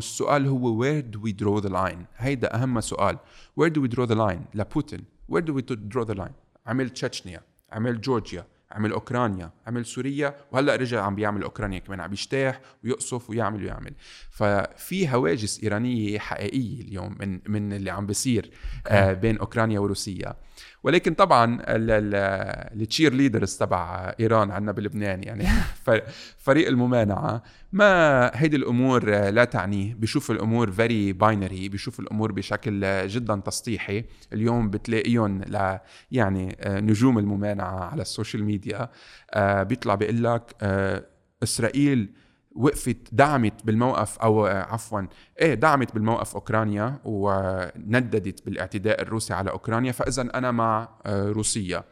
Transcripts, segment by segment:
السؤال هو where do we draw the line هيدا أهم سؤال. Where do we draw the line لبوتين. Where do we draw the line عمل تشيتشنيا عمل جورجيا عمل أوكرانيا عمل سوريا وهلأ رجع عم بيعمل أوكرانيا كمان عم بيجتاح ويقصف ويعمل ويعمل. ففي هواجس إيرانية حقيقية اليوم من من اللي عم بيصير آه بين أوكرانيا وروسيا ولكن طبعا ال cheerleaders تبع إيران عندنا بلبنان يعني فريق الممانعة. ما هيدي الأمور لا تعنيه بشوف الأمور very binary بشوف الأمور بشكل جدا تسطيحي اليوم بتلاقيهم ل يعني نجوم الممانعة على ال social media آه، بيطلع بيقول لك آه، إسرائيل وقفت دعمت بالموقف أو عفوا إيه دعمت بالموقف أوكرانيا ونددت بالاعتداء الروسي على أوكرانيا فاذا أنا مع آه، روسيا.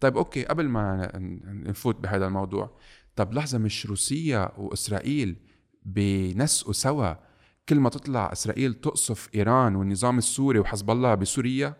طيب أوكي قبل ما نفوت بهذا الموضوع طب لحظة مش روسيا وإسرائيل بنسقوا سوا كل ما تطلع إسرائيل تقصف إيران والنظام السوري وحزب الله بسوريا؟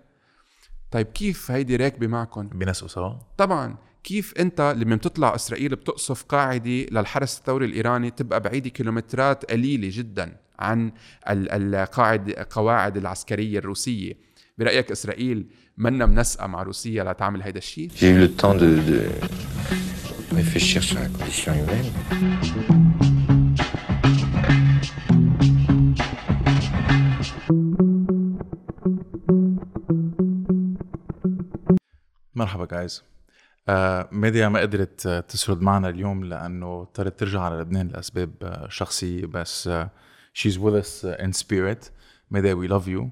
طيب كيف هيدي راكبة معكم بنسقوا سوا؟ طبعا. كيف أنت لما بتطلع إسرائيل بتقصف قاعدة للحرس الثوري الإيراني تبقى بعيدة كيلومترات قليلة جدا عن القاعد قواعد العسكرية الروسية برأيك إسرائيل منا منسقه مع روسيا لتعمل هيدا الشيء؟ J'ai eu le temps de, de réfléchir sur la condition humaine. مرحبا جايز ميديا ما قدرت تسرد معنا اليوم لأنه اضطرت ترجع على لبنان لأسباب آه، شخصية. بس she's with us in spirit ميديا we love you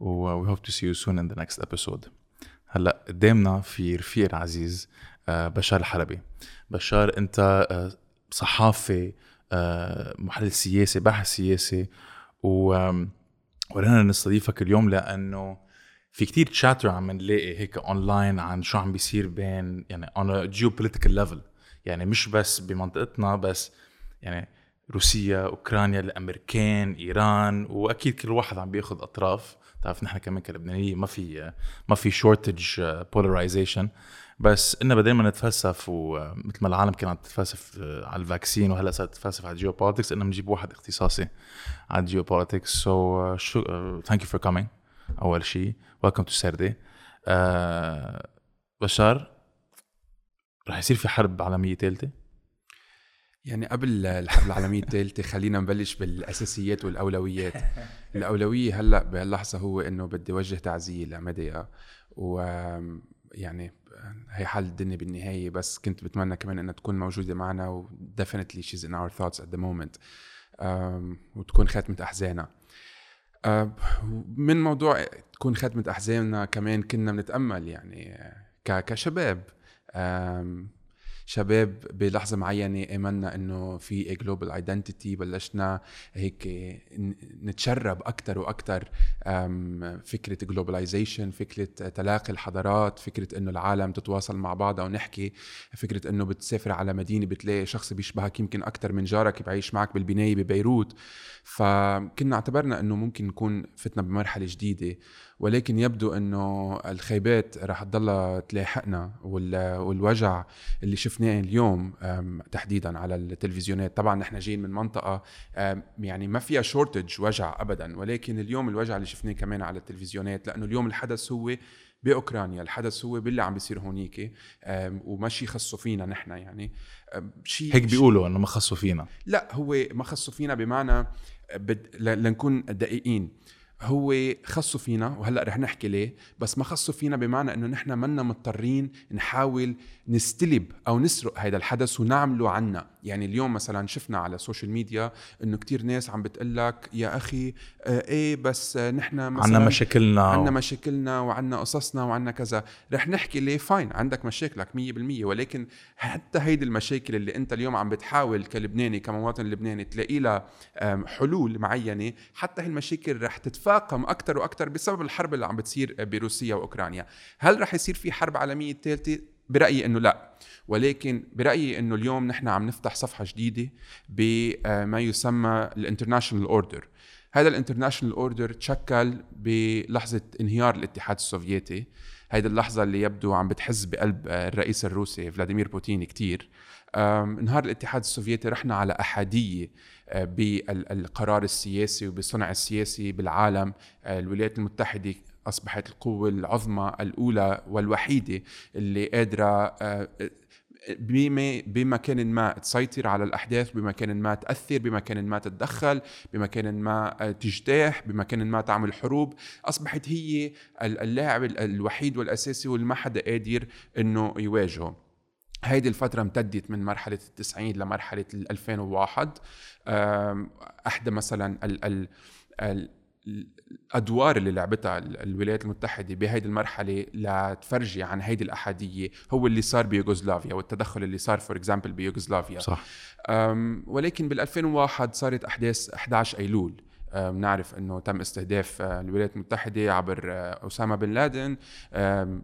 و we hope to see you soon in the next episode. هلأ قدامنا في رفيق عزيز آه بشار الحلبي. بشار أنت آه صحافي آه محلل سياسي باحث سياسي و ورنا نستضيفك اليوم لأنه في كتير chatter عم نلاقي هيك اونلاين عن شو عم بيصير بين يعني a geopolitical level. يعني مش بس بمنطقتنا بس يعني روسيا أوكرانيا الأمريكان إيران وأكيد كل واحد عم بيأخذ أطراف. بتعرف نحن كمان كلبنانية ما في ما في shortage polarization بس إننا دائما نتفلسف ومثل ما العالم كانت تتفلسف على ال vaccine وهلأ صارت تتفلسف على ال geopolitics إننا بنجيب واحد اختصاصي على ال geopolitics so thank you for coming أول شيء welcome to سردي بشار رح يصير في حرب عالمية ثالثة؟ يعني قبل الحرب العالمية الثالثة خلينا نبلش بالأساسيات والأولويات. الأولوية هلأ بهاللحظة هو إنه بدي وجه تعزية لمديا و يعني هي حال الدنيا بالنهاية بس كنت بتمنى كمان إنها تكون موجودة معنا و definitely she's in our thoughts at the moment. وتكون خاتمة أحزانها. من موضوع تكون خاتمة أحزاننا كمان كنا بنتأمل يعني كشباب. شباب بلحظة معينة آمنا إنه في global identity بلشنا هيك نتشرب أكثر وأكثر فكرة globalization فكرة تلاقي الحضارات فكرة إنه العالم تتواصل مع بعضها ونحكي فكرة إنه بتسافر على مدينة بتلاقي شخص بيشبهك يمكن أكثر من جارك بعيش معك بالبناية ببيروت. فكنا اعتبرنا إنه ممكن نكون فتنا بمرحلة جديدة. ولكن يبدو إنه الخيبات رح تضلها تلاحقنا والوجع اللي شفناه اليوم تحديدا على التلفزيونات. طبعا نحن جايين من منطقة يعني ما فيها شورتج وجع ابدا ولكن اليوم الوجع اللي شفناه كمان على التلفزيونات لأنه اليوم الحدث هو بأوكرانيا الحدث هو باللي عم بيصير هونيك وما شيء خصوا فينا نحن يعني. شيء هيك بيقولوا إنه ما خصوا فينا. لا هو ما خصوا فينا بمعنى بد... لنكون دقيقين. هو خصوا فينا وهلأ رح نحكي ليه بس ما خصوا فينا بمعنى إنه نحن منا مضطرين نحاول نستلب أو نسرق هذا الحدث ونعمله عنا. يعني اليوم مثلا شفنا على ال social media إنه كتير ناس عم بتقول لك يا أخي آه إيه بس نحن مثلا عنا مشاكلنا. عنا مشاكلنا وعنا قصصنا وعنا كذا. رح نحكي ليه؟ فاين عندك مشاكلك 100% ولكن حتى هيدي المشاكل اللي أنت اليوم عم بتحاول كلبناني كمواطن لبناني تلاقي لها حلول معينة حتى هالمشاكل رح تتفاقم أكثر وأكثر بسبب الحرب اللي عم بتصير بروسيا وأوكرانيا. هل رح يصير في حرب عالمية ثالثه برأيي إنه لا. ولكن برأيي إنه اليوم نحن عم نفتح صفحة جديدة بما يسمى ال international order هذا ال international order تشكل بلحظة انهيار الاتحاد السوفيتي. هيدي اللحظة اللي يبدو عم بتحز بقلب آه، الرئيس الروسي فلاديمير بوتين كتير. آم، نهار الاتحاد السوفيتي رحنا على أحادية آه، بالقرار السياسي وبالصنع السياسي بالعالم آه، الولايات المتحدة أصبحت القوة العظمى الأولى والوحيدة اللي قادرة آه، بمكان ما تسيطر على الأحداث بمكان ما تأثر بمكان ما تتدخل بمكان ما آه، تجتاح بمكان ما تعمل حروب أصبحت هي ال- اللاعب ال- الوحيد والأساسي واللي ما حدا قادر إنه يواجهه. هيدي الفترة امتدت من مرحلة التسعين لمرحلة ال 2001 أم، أحدى مثلا ال ال ال الأدوار اللي لعبتها ال- الولايات المتحدة بهيدي المرحلة لتفرجي عن هيدي الأحادية هو اللي صار بيوغوسلافيا والتدخل اللي صار for example بيوغوسلافيا. صح. ولكن بال 2001 صارت أحداث 11 أيلول. أم، نعرف إنه تم استهداف آه، الولايات المتحدة عبر آه، اسامه بن لادن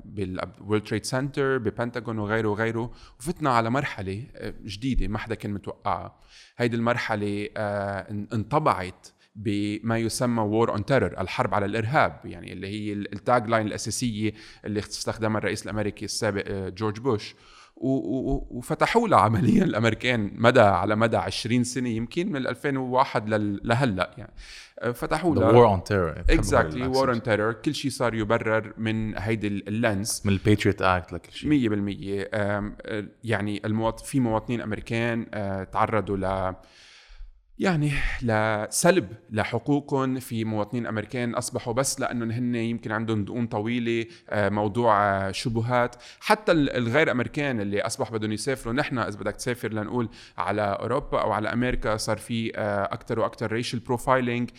بال World Trade Center ببنتاغون وغيره وغيره. وفتنا على مرحلة آه، جديدة ما حدا كان متوقعها. هيدي المرحلة آه، إن- انطبعت بما يسمى war on terror الحرب على الإرهاب يعني اللي هي ال tagline الأساسية اللي استخدمها الرئيس الأمريكي السابق آه، جورج بوش. وفتحوا لها عمليا الأمريكان مدى على مدى 20 سنة يمكن من 2001 لل- لهلأ يعني. آه، فتحوا لها war on terror exactly war on terror كل شيء صار يبرر من هيدي ال lens من ال Patriot Act لكل شيء. 100% آم، آه، يعني المواط... في مواطنين أمريكان تعرضوا ل يعني لسلب لحقوقهم في مواطنين أمريكان. أصبحوا بس لأنهم هن يمكن عندهم دقون طويلة آه، موضوع آه، شبهات. حتى ال- الغير أمريكان اللي اصبح بدهم يسافروا نحن إذا بدك تسافر لنقول على أوروبا أو على أمريكا صار في أكثر وأكثر racial profiling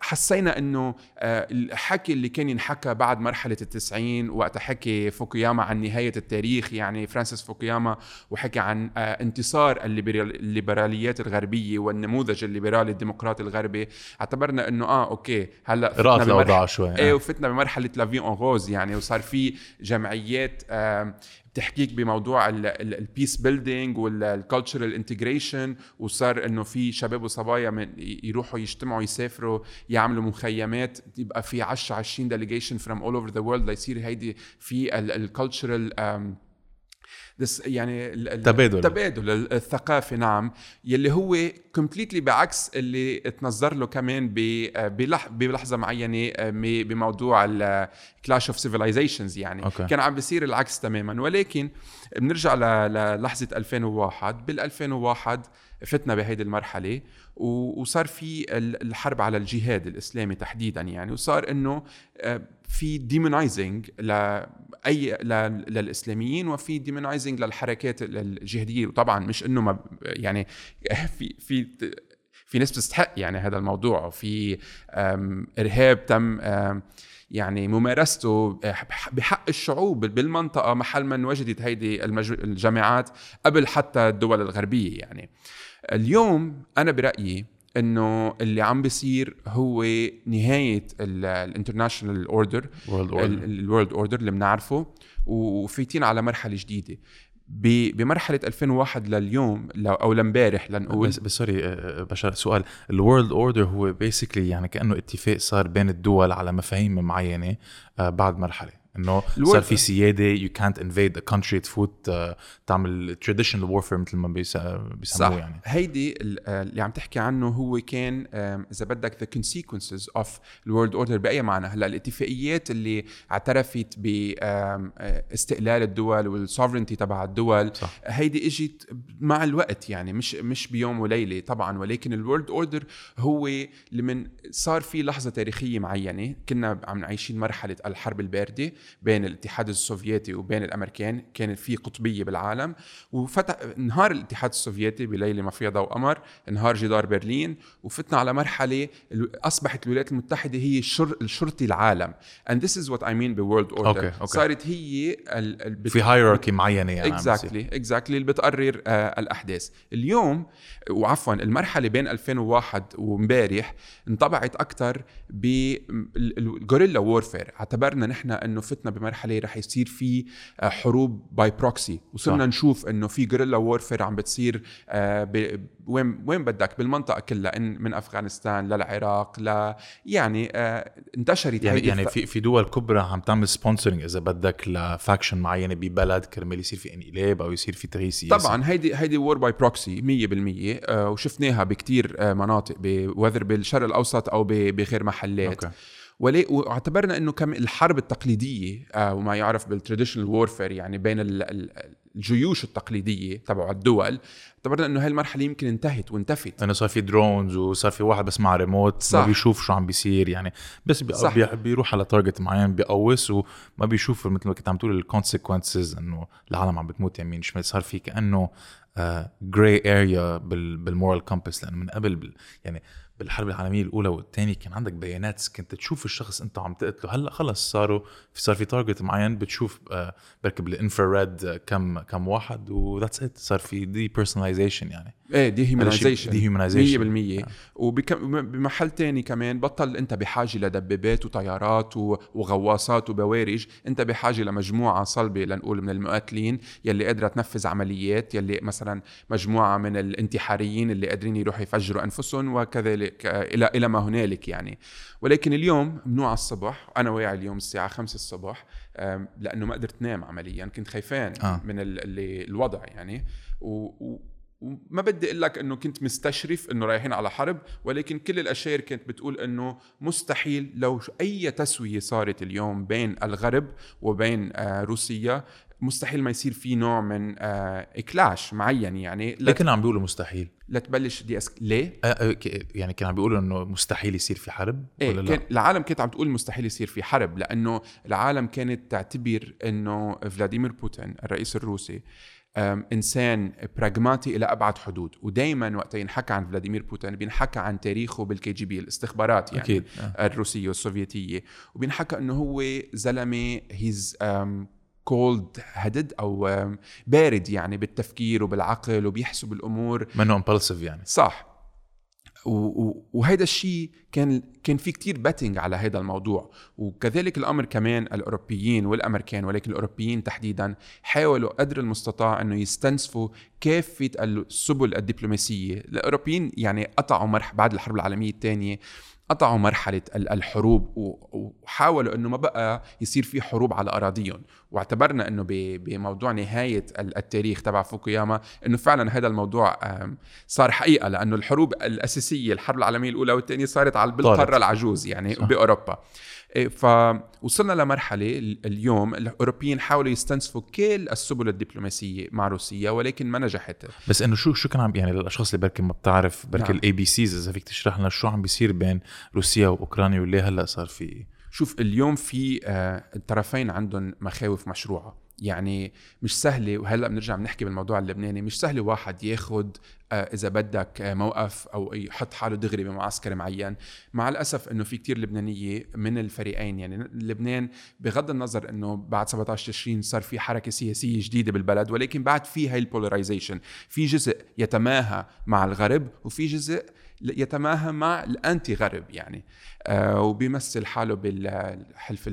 حسينا إنه آه، الحكي اللي كان ينحكى بعد مرحلة التسعين وقت حكي فوكوياما عن نهاية التاريخ يعني فرانسيس فوكوياما وحكى عن انتصار الليبرال- الليبراليات الغربية والنموذج الليبرالي الديمقراطي الغربي اعتبرنا إنه آه okay هلأ فتنا الأوضاع شوي إيه آه. وفتنا بمرحلة life goes on يعني وصار في جمعيات آم، بتحكيك بموضوع ال peace building وال cultural integration وصار إنه في شباب وصبايا من يروحوا يجتمعوا يسافروا يعملوا مخيمات يبقى في 10 20 delegation from all over the world ليصير هيدي في ال cultural يعني ال- ال- تبادل. تبادل. الثقافي نعم. يلي هو completely بعكس اللي تنظر له كمان بلحظة معينة م- بموضوع ال clash of civilizations يعني. okay. كان عم بيصير العكس تماما. ولكن بنرجع للحظة 2001 بال 2001 فتنا بهيدي المرحلة وصار في ال- الحرب على الجهاد الإسلامي تحديدا يعني. وصار إنه آه، في demonizing لاي للإسلاميين وفي demonizing للحركات الجهاديه وطبعا مش إنه ما يعني في في في ناس بتستحق يعني هذا الموضوع. وفي إرهاب تم يعني ممارسته بحق الشعوب بالمنطقة محل ما وجدت هيدي الجامعات قبل حتى الدول الغربية يعني. اليوم أنا برأيي إنه اللي عم بيصير هو نهاية ال international order. ال world order اللي بنعرفه وفايتين على مرحلة جديدة. بمرحلة 2001 لليوم أو لامبارح لنقول. بس بس sorry آه، بشار سؤال. ال world order هو basically يعني كأنه اتفاق صار بين الدول على مفاهيم معينة آه، بعد مرحلة. إنه ال world- صار في سيادة. يو كانت انفيد ا كونتري تفوت آه، تعمل traditional warfare مثل ما بيس- بيسموه صح. يعني. هيدي آه، اللي عم تحكي عنه هو كان إذا بدك the consequences of ال world order بأي معنى. هلأ الاتفاقيات اللي اعترفت باستقلال الدول وال sovereignty تبع الدول صح. هيدي إجت مع الوقت يعني مش مش بيوم وليلة طبعا. ولكن ال world order هو لمن صار في لحظة تاريخية معينة. كنا عم عايشين مرحلة الحرب الباردة. بين الاتحاد السوفيتي وبين الأمريكان كانت في قطبية بالعالم. وقت انهار الاتحاد السوفيتي بليلة ما فيها ضوء قمر انهار جدار برلين. وفتنا على مرحلة أصبحت الولايات المتحدة هي الشر... الشرطي العالم. And this is what I mean ب world order okay، okay. صارت هي ال... ال... في hierarchy معينة يعني عم بتصير. exactly exactly اللي بتقرر آه الأحداث. اليوم وعفوا المرحلة بين 2001 وامبارح انطبعت أكثر بال guerrilla warfare اعتبرنا نحن إنه فتنا فتنا بمرحلة رح يصير في آه، حروب by proxy وصرنا صح. نشوف إنه في guerrilla warfare عم بتصير آه، وين وين بدك بالمنطقة كلها إن من أفغانستان للعراق ل يعني آه، انتشرت يعني يعني في في دول كبرى عم تعمل sponsoring إذا بدك ل faction معينة ببلد كرمال يصير في انقلاب أو يصير في تغيير سياسي طبعا هيدي هيدي war by proxy 100% آه، وشفناها بكتير مناطق whether بالشرق الأوسط أو بغير محلات okay. واعتبرنا إنه كمان الحرب التقليدية آه، وما يعرف بال traditional warfare يعني بين ال- ال- الجيوش التقليدية تبع الدول اعتبرنا إنه هاي المرحلة يمكن انتهت وانتفت إنه صار في drones وصار في واحد بس مع ريموت صح. ما بيشوف شو عم بيصير يعني بس بي صح. بي بيروح على target معين بيقوس وما بيشوف مثل ما كنت عم تقول ال consequences إنه العالم عم بتموت يمين شمال صار في كأنه gray area بال moral compass لأنه من قبل يعني بالحرب العالمية الأولى والثانيه كان عندك بيانات كنت تشوف الشخص أنت عم تقتله. هلأ خلص صاروا صار في target معين بتشوف آه، بركي بالانفراد آه، كم كم واحد و that's it صار في depersonalization يعني. إيه dehumanization dehumanization. 100% وبمحل تاني كمان بطل أنت بحاجة لدبابات وطيارات وغواصات وبوارج. أنت بحاجة لمجموعة صلبة لنقول من المقاتلين يلي قادرة تنفذ عمليات يلي مثلا مجموعة من الانتحاريين اللي قادرين يروحوا يفجروا أنفسهم وكذلك آه، إلى إلى ما هنالك يعني. ولكن اليوم ممنوع الصبح أنا واعي اليوم الساعة 5 الصبح لأنه ما قدرت نام عمليا كنت خايفان آه. من ال- اللي الوضع يعني. و وما بدي أقول لك إنه كنت مستشرف إنه رايحين على حرب ولكن كل الأشياء كانت بتقول إنه مستحيل لو أي تسوية صارت اليوم بين الغرب وبين آه روسيا مستحيل ما يصير في نوع من آه clash معين يعني ليه. كانوا عم بيقولوا مستحيل لتبلش de-esc... ليه؟ آه، آه، يعني كانوا عم بيقولوا إنه مستحيل يصير في حرب إيه ولا كان لا العالم كانت عم تقول مستحيل يصير في حرب لأنه العالم كانت تعتبر إنه فلاديمير بوتين الرئيس الروسي إنسان براغماتي إلى أبعد حدود. ودائما وقت ينحكى عن فلاديمير بوتين بينحكى عن تاريخه بالكي جي بي الاستخبارات يعني أكيد، آه. الروسية والسوفيتية. وبينحكى إنه هو زلمة he's cold headed أو بارد يعني بالتفكير وبالعقل وبيحسب الأمور. منه impulsive يعني. صح. وهيدا الشيء كان كان في كتير betting على هذا الموضوع. وكذلك الأمر كمان الأوروبيين والأمريكان ولكن الأوروبيين تحديدا حاولوا قدر المستطاع إنه يستنزفوا كافة السبل الدبلوماسية. الأوروبيين يعني قطعوا مرح بعد الحرب العالمية الثانية. قطعوا مرحلة ال- الحروب وحاولوا إنه ما بقى يصير في حروب على أراضيهم واعتبرنا إنه بموضوع نهاية ال- التاريخ تبع فوكوياما إنه فعلا هذا الموضوع صار حقيقة لأنه الحروب الأساسية الحرب العالمية الأولى والثانية صارت على بالقارة. العجوز يعني صح. بأوروبا فوصلنا لمرحلة ال- اليوم الأوروبيين حاولوا يستنسفوا كل السبل الدبلوماسية مع روسيا ولكن ما نجحت بس إنه شو شو كان عم يعني للأشخاص اللي بركي ما بتعرف بركي نعم. ال ABCs إذا فيك تشرح لنا شو عم بيصير بين روسيا وأوكرانيا وليه هلأ صار في شوف اليوم في آه، الطرفين عندهم مخاوف مشروعة يعني مش سهله وهلأ بنرجع بنحكي بالموضوع اللبناني مش سهله واحد ياخد آه، إذا بدك آه، موقف أو يحط حاله دغري بمعسكر معين. مع الأسف إنه في كتير لبنانية من الفريقين يعني لبنان بغض النظر إنه بعد 17 تشرين صار في حركة سياسية جديدة بالبلد ولكن بعد في هاي ال polarization في جزء يتماهى مع الغرب وفي جزء يتماهى مع الانتي غرب يعني آه وبيمثل حاله بالحلف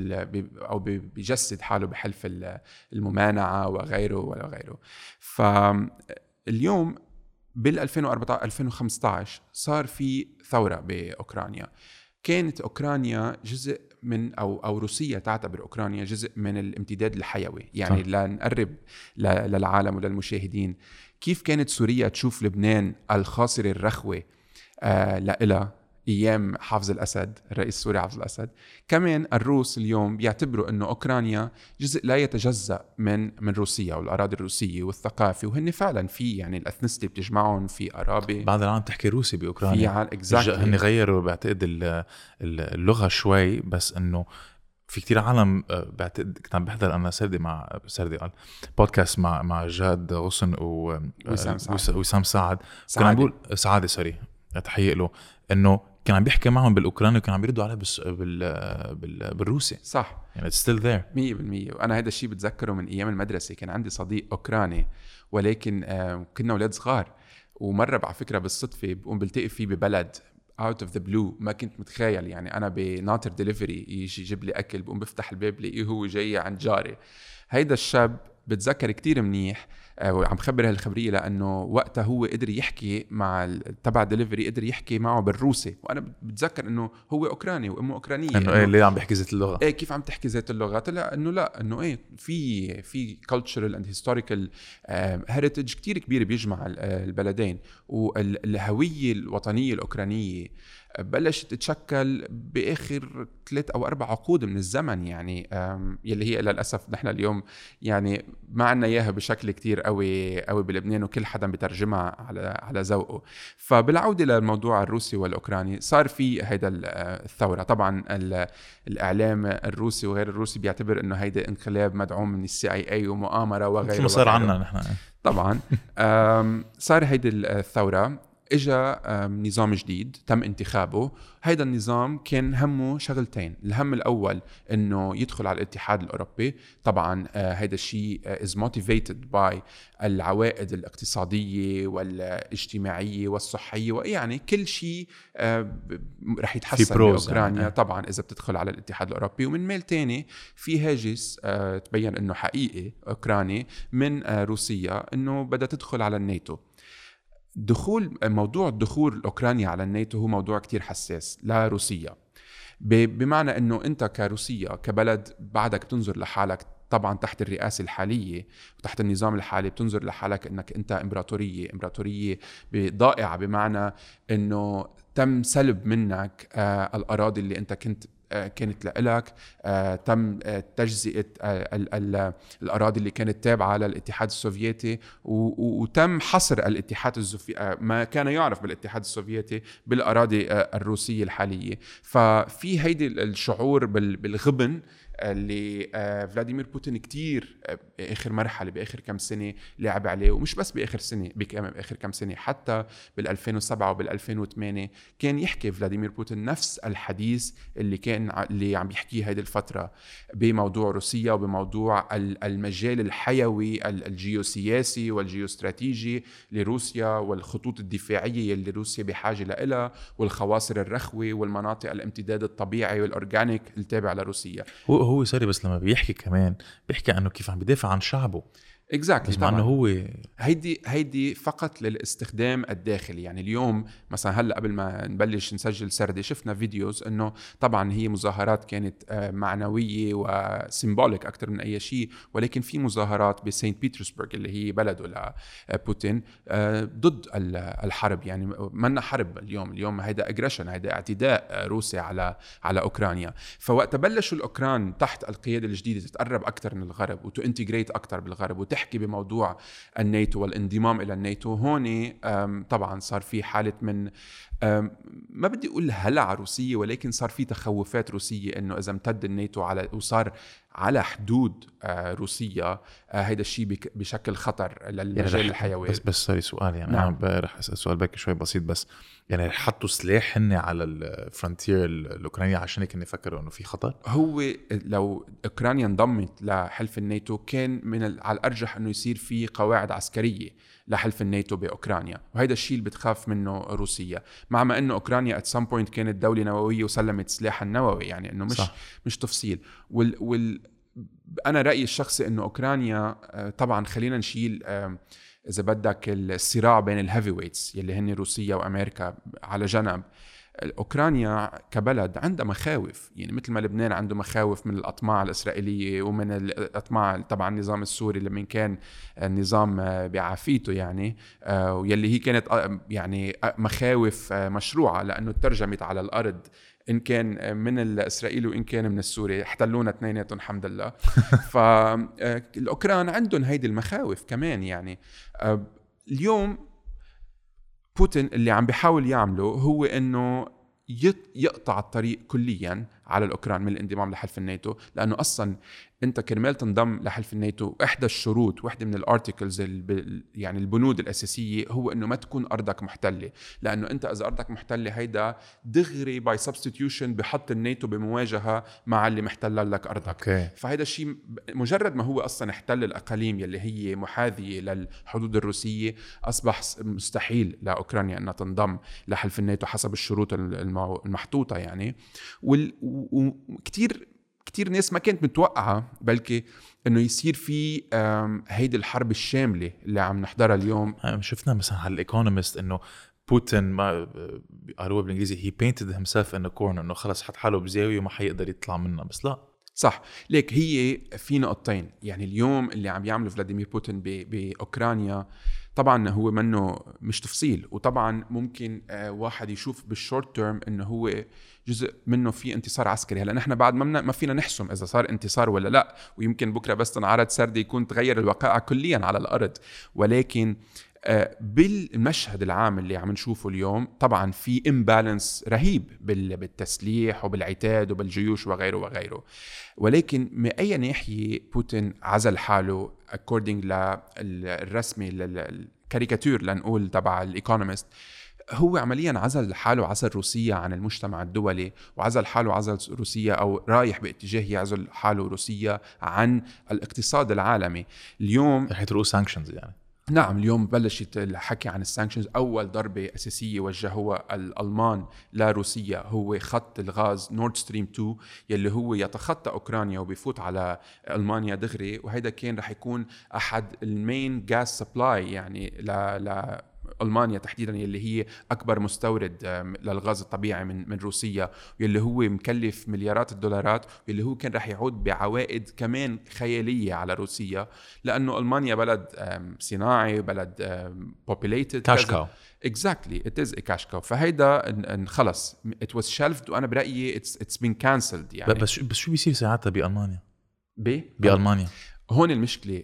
أو بي- بيجسد حاله بحلف ال- الممانعة وغيره وغيره فاليوم بال 2014 2015 صار في ثورة بأوكرانيا. كانت أوكرانيا جزء من أو أو روسيا تعتبر أوكرانيا جزء من الامتداد الحيوي يعني صح. لنقرب للعالم وللمشاهدين. كيف كانت سوريا تشوف لبنان الخاصره الرخوة لإلها أيام حافظ الأسد الرئيس السوري حافظ الأسد. كمان الروس اليوم بيعتبروا إنه أوكرانيا جزء لا يتجزأ من من روسيا والأراضي الروسية والثقافة وهن فعلا في يعني الأثنستي بتجمعهم في قرابه بعد العالم تحكي روسي في باوكرانيا عال الج- اكزاكتلي هن غيروا بعتقد ال- ال- اللغة شوي بس إنه في كتير عالم آه، بعتقد كنت عم بحضر أنا سردة مع سردة قال بودكاست مع مع جاد غصن و آه، وسام سعد. وس- وسام سعد. كان عم. بيقول سعد sorry تحيه له إنه كان عم بيحكي معهم بالأوكراني وكان عم يردوا عليه بس بال بال بالروسي. صح. يعني it's still there 100% وأنا هذا الشيء بتذكره من أيام المدرسة. كان عندي صديق أوكراني ولكن آه، كنا أولاد صغار. ومره على فكرة بالصدفة بقوم بلتقي فيه ببلد out of the blue ما كنت متخيل. يعني أنا بناطر دليفري يجي يجيب لي أكل بقوم بفتح الباب بلاقيه هو جاي عند جاري. هيدا الشاب بتذكر كتير منيح آه، وعم خبر هالخبرية لأنه وقتها هو قدر يحكي مع تبع دليفري قدر يحكي معه بالروسي. وأنا بتذكر إنه هو أوكراني وأمه أوكرانية. إنه إيه ليه عم بيحكي زيت اللغة؟ إيه كيف عم تحكي ذات اللغة؟ طلع إنه لا إنه إيه في في cultural and historical heritage كثير كبير بيجمع آه، البلدين. والهوية الوطنية الأوكرانية بلشت تتشكل بآخر ثلاث أو أربع عقود من الزمن يعني يلي هي للأسف نحن اليوم يعني ما عنا إياها بشكل كتير قوي قوي بلبنان وكل حدا بترجمها على على ذوقه. فبالعودة للموضوع الروسي والأوكراني صار في هيدا آه، الثورة. طبعا ال- الإعلام الروسي وغير الروسي بيعتبر إنه هيدا انقلاب مدعوم من السي اي اي ومؤامرة وغيره مثل ما صار. عنا نحن. طبعا صار هيدي الثورة. اجى نظام جديد تم انتخابه. هيدا النظام كان همه شغلتين. الهم الأول إنه يدخل على الاتحاد الأوروبي. طبعا آه، هيدا الشيء is motivated by العوائد الاقتصادية والاجتماعية والصحية ويعني كل شيء آه، رح يتحسن يعني، بأوكرانيا. آه. طبعا إذا بتدخل على الاتحاد الأوروبي. ومن ميل تاني في هاجس آه، تبين إنه حقيقي أوكراني من روسيا إنه بدها تدخل على الناتو. دخول موضوع دخول أوكرانيا على الناتو هو موضوع كتير حساس لروسيا بمعنى إنه أنت كروسيا كبلد بعدك بتنظر لحالك طبعا تحت الرئاسة الحالية وتحت النظام الحالي بتنظر لحالك إنك أنت إمبراطورية إمبراطورية ضائعة بمعنى إنه تم سلب منك آه الأراضي اللي أنت كنت كانت لإلك. آه، تم آه، تجزئة آه، ال- ال- الأراضي اللي كانت تابعة للاتحاد السوفيتي وتم حصر الاتحاد السوفيتي ما كان يعرف بالاتحاد السوفيتي بالأراضي آه، الروسية الحالية. ففي هيدي الشعور بال- بالغبن اللي آه، فلاديمير بوتين كتير آه، باخر مرحلة بآخر كم سنة لعب عليه ومش بس بآخر سنة بآخر كم سنة حتى بال 2007 وبال 2008 كان يحكي فلاديمير بوتين نفس الحديث اللي كان اللي عم يحكيه هيدي الفترة بموضوع روسيا وبموضوع ال- المجال الحيوي ال- الجيوسياسي والجيوستراتيجي لروسيا والخطوط الدفاعية اللي روسيا بحاجة لها والخواصر الرخوة والمناطق الامتداد الطبيعي وال organic التابع لروسيا. هو هو sorry بس لما بيحكي كمان بيحكي عنه كيف عم بيدافع عن شعبه. exactly بس مع إنه هو هيدي هيدي فقط للاستخدام الداخلي. يعني اليوم مثلا هلأ قبل ما نبلش نسجل سردي شفنا videos إنه طبعا هي مظاهرات كانت آه، معنوية و symbolic أكثر من أي شيء ولكن في مظاهرات بسانت بيترسبرغ اللي هي بلده لبوتين آه، ضد ال- الحرب. يعني منا حرب اليوم. اليوم هيدا aggression هيدا اعتداء آه، روسي على على أوكرانيا. فوقت بلشوا الأوكران تحت القيادة الجديدة تتقرب أكثر من الغرب وت integrate أكثر بالغرب وتحكي بموضوع الناتو والانضمام إلى الناتو. هون طبعا صار في حالة من ما بدي أقول هلع روسية ولكن صار في تخوفات روسية إنه إذا امتد الناتو على وصار على حدود آه، روسيا آه، هيدا الشيء بك- بشكل خطر للمجال رح- الحيوي بس بس sorry سؤال يعني نعم. أنا رح أسأل سؤال باقي شوي بسيط بس يعني حطوا سلاح هن على ال frontière الأوكرانية عشان هيك فكروا إنه في خطر هو لو أوكرانيا انضمت لحلف الناتو كان من على الأرجح إنه يصير في قواعد عسكرية لحلف الناتو بأوكرانيا وهذا الشيء اللي بتخاف منه روسيا مع ما إنه أوكرانيا at some point كانت دولة نووية وسلمت سلاحها النووي يعني إنه مش. صح. مش تفصيل وال, وال أنا رأيي الشخصي إنه أوكرانيا آه، طبعا خلينا نشيل إذا بدك الصراع بين ال heavyweights يلي هن روسيا وأمريكا على جنب. أوكرانيا كبلد عندها مخاوف يعني مثل ما لبنان عنده مخاوف من الأطماع الإسرائيلية ومن الأطماع طبعا النظام السوري لما كان النظام آه، بعافيته يعني آه، ويلي هي كانت آه، يعني آه، مخاوف آه، مشروعة لأنه ترجمت على الأرض إن كان من الإسرائيلي وإن كان من السوري احتلونا اثنيناتهم الحمد لله. فالاوكران عندهم هيدي المخاوف كمان يعني. آه، اليوم بوتين اللي عم بيحاول يعمله هو إنه يقطع الطريق كليا على الأوكران من الانضمام لحلف الناتو لأنه أصلا أنت كرمال تنضم لحلف الناتو إحدى الشروط واحدة من ال articles يعني البنود الأساسية هو إنه ما تكون أرضك محتلة لأنه أنت إذا أرضك محتلة هيدا دغري by substitution بحط الناتو بمواجهة مع اللي محتل لك أرضك. okay. فهذا الشيء مجرد ما هو أصلا احتل الأقاليم يلي هي محاذية للحدود الروسية أصبح مستحيل لأوكرانيا إنها تنضم لحلف الناتو حسب الشروط المحطوطة يعني. وكثير كتير ناس ما كانت متوقعة بلكي إنه يصير في هيدي الحرب الشاملة اللي عم نحضرها اليوم. شفنا مثلا على الايكونومست إنه بوتين ما قالوها بالإنجليزي هي painted himself in corner إنه خلص حط حاله بزاوية وما حيقدر يطلع منها بس لا. صح. ليك هي في نقطتين. يعني اليوم اللي عم يعمله فلاديمير بوتين بأوكرانيا طبعا هو منه مش تفصيل وطبعا ممكن آه، واحد يشوف بال short term إنه هو جزء منه في انتصار عسكري. هلأ نحن بعد ما ما فينا نحسم إذا صار انتصار ولا لا ويمكن بكرة بس تنعرض سردي يكون تغير الواقع كليا على الأرض. ولكن بالمشهد العام اللي عم نشوفه اليوم طبعا في imbalance رهيب بالتسليح وبالعتاد وبالجيوش وغيره وغيره. ولكن من أي ناحية بوتين عزل حاله according للرسمي الكاريكاتير لنقول تبع الايكونومست هو عمليا عزل حاله عزل روسيا عن المجتمع الدولي وعزل حاله عزل روسيا أو رايح باتجاه يعزل حاله روسيا عن الاقتصاد العالمي. اليوم رح يتركوا sanctions يعني. نعم اليوم بلشت الحكي عن ال sanctions. أول ضربة أساسية وجهوها الألمان لروسيا هو خط الغاز نورد ستريم 2 يلي هو يتخطى أوكرانيا وبيفوت على ألمانيا دغري وهذا كان رح يكون أحد ال main gas supply يعني ل ألمانيا تحديدا يلي هي أكبر مستورد للغاز الطبيعي من من روسيا يلي هو مكلف مليارات الدولارات يلي هو كان رح يعود بعوائد كمان خيالية على روسيا لأنه ألمانيا بلد صناعي بلد populated cash cow. exactly it is cash cow. فهيدا خلص it was shelved وأنا برأيي it's it's been cancelled يعني. بس بس شو بيصير ساعتها بألمانيا؟ ب؟ بألمانيا. هون المشكلة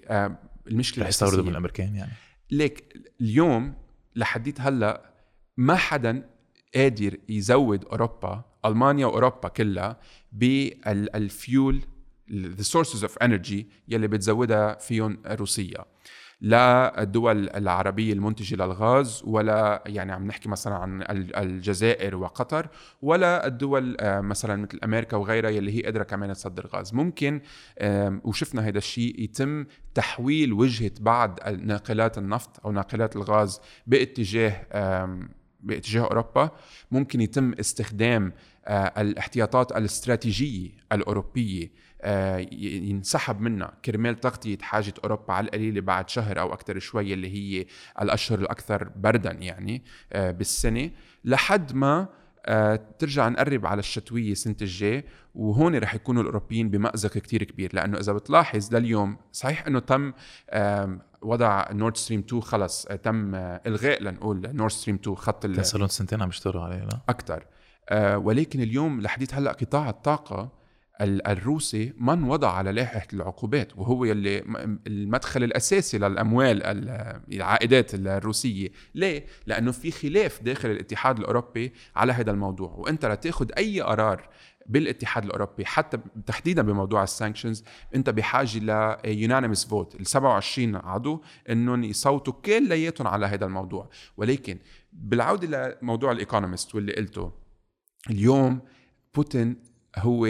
المشكلة رح يستوردوا من الأمريكان يعني. ليك اليوم لحديت هلأ ما حدا قادر يزود أوروبا ألمانيا وأوروبا كلها بالفيول the sources of energy يلي بتزودها فيهم روسيا. لا الدول العربية المنتجة للغاز ولا يعني عم نحكي مثلا عن الجزائر وقطر ولا الدول آه، مثلا مثل أمريكا وغيرها يلي هي قادرة كمان تصدر غاز. ممكن وشفنا هذا الشيء يتم تحويل وجهة بعض ناقلات النفط أو ناقلات الغاز باتجاه باتجاه أوروبا. ممكن يتم استخدام آه، الاحتياطات الاستراتيجية الأوروبية ينسحب منها كرمال تغطية حاجة أوروبا على القليلة بعد شهر أو أكثر شوي اللي هي الأشهر الأكثر بردا يعني آه، بالسنة. لحد ما آه، ترجع نقرب على الشتوية سنة الجاي وهون رح يكونوا الأوروبيين بمأزق كتير كبير. لأنه إذا بتلاحظ لليوم صحيح أنه تم وضع نورد ستريم 2 خلص تم إلغاء لنقول نورد ستريم 2 خط صار لهم سنتين عم يشتغلوا عليه لا؟ أكثر ولكن اليوم لحديت هلأ قطاع الطاقة الروسي ما انوضع على لائحة العقوبات وهو يلي المدخل الأساسي للأموال العائدات الروسية. ليه؟ لأنه في خلاف داخل الاتحاد الأوروبي على هذا الموضوع. وأنت لتاخذ أي قرار بالاتحاد الأوروبي حتى تحديدا بموضوع ال sanctions أنت بحاجة ل unanimous vote ال 27 عضو إنهم يصوتوا كلياتهم على هذا الموضوع. ولكن بالعودة لموضوع الإيكونومست واللي قلته اليوم بوتين هو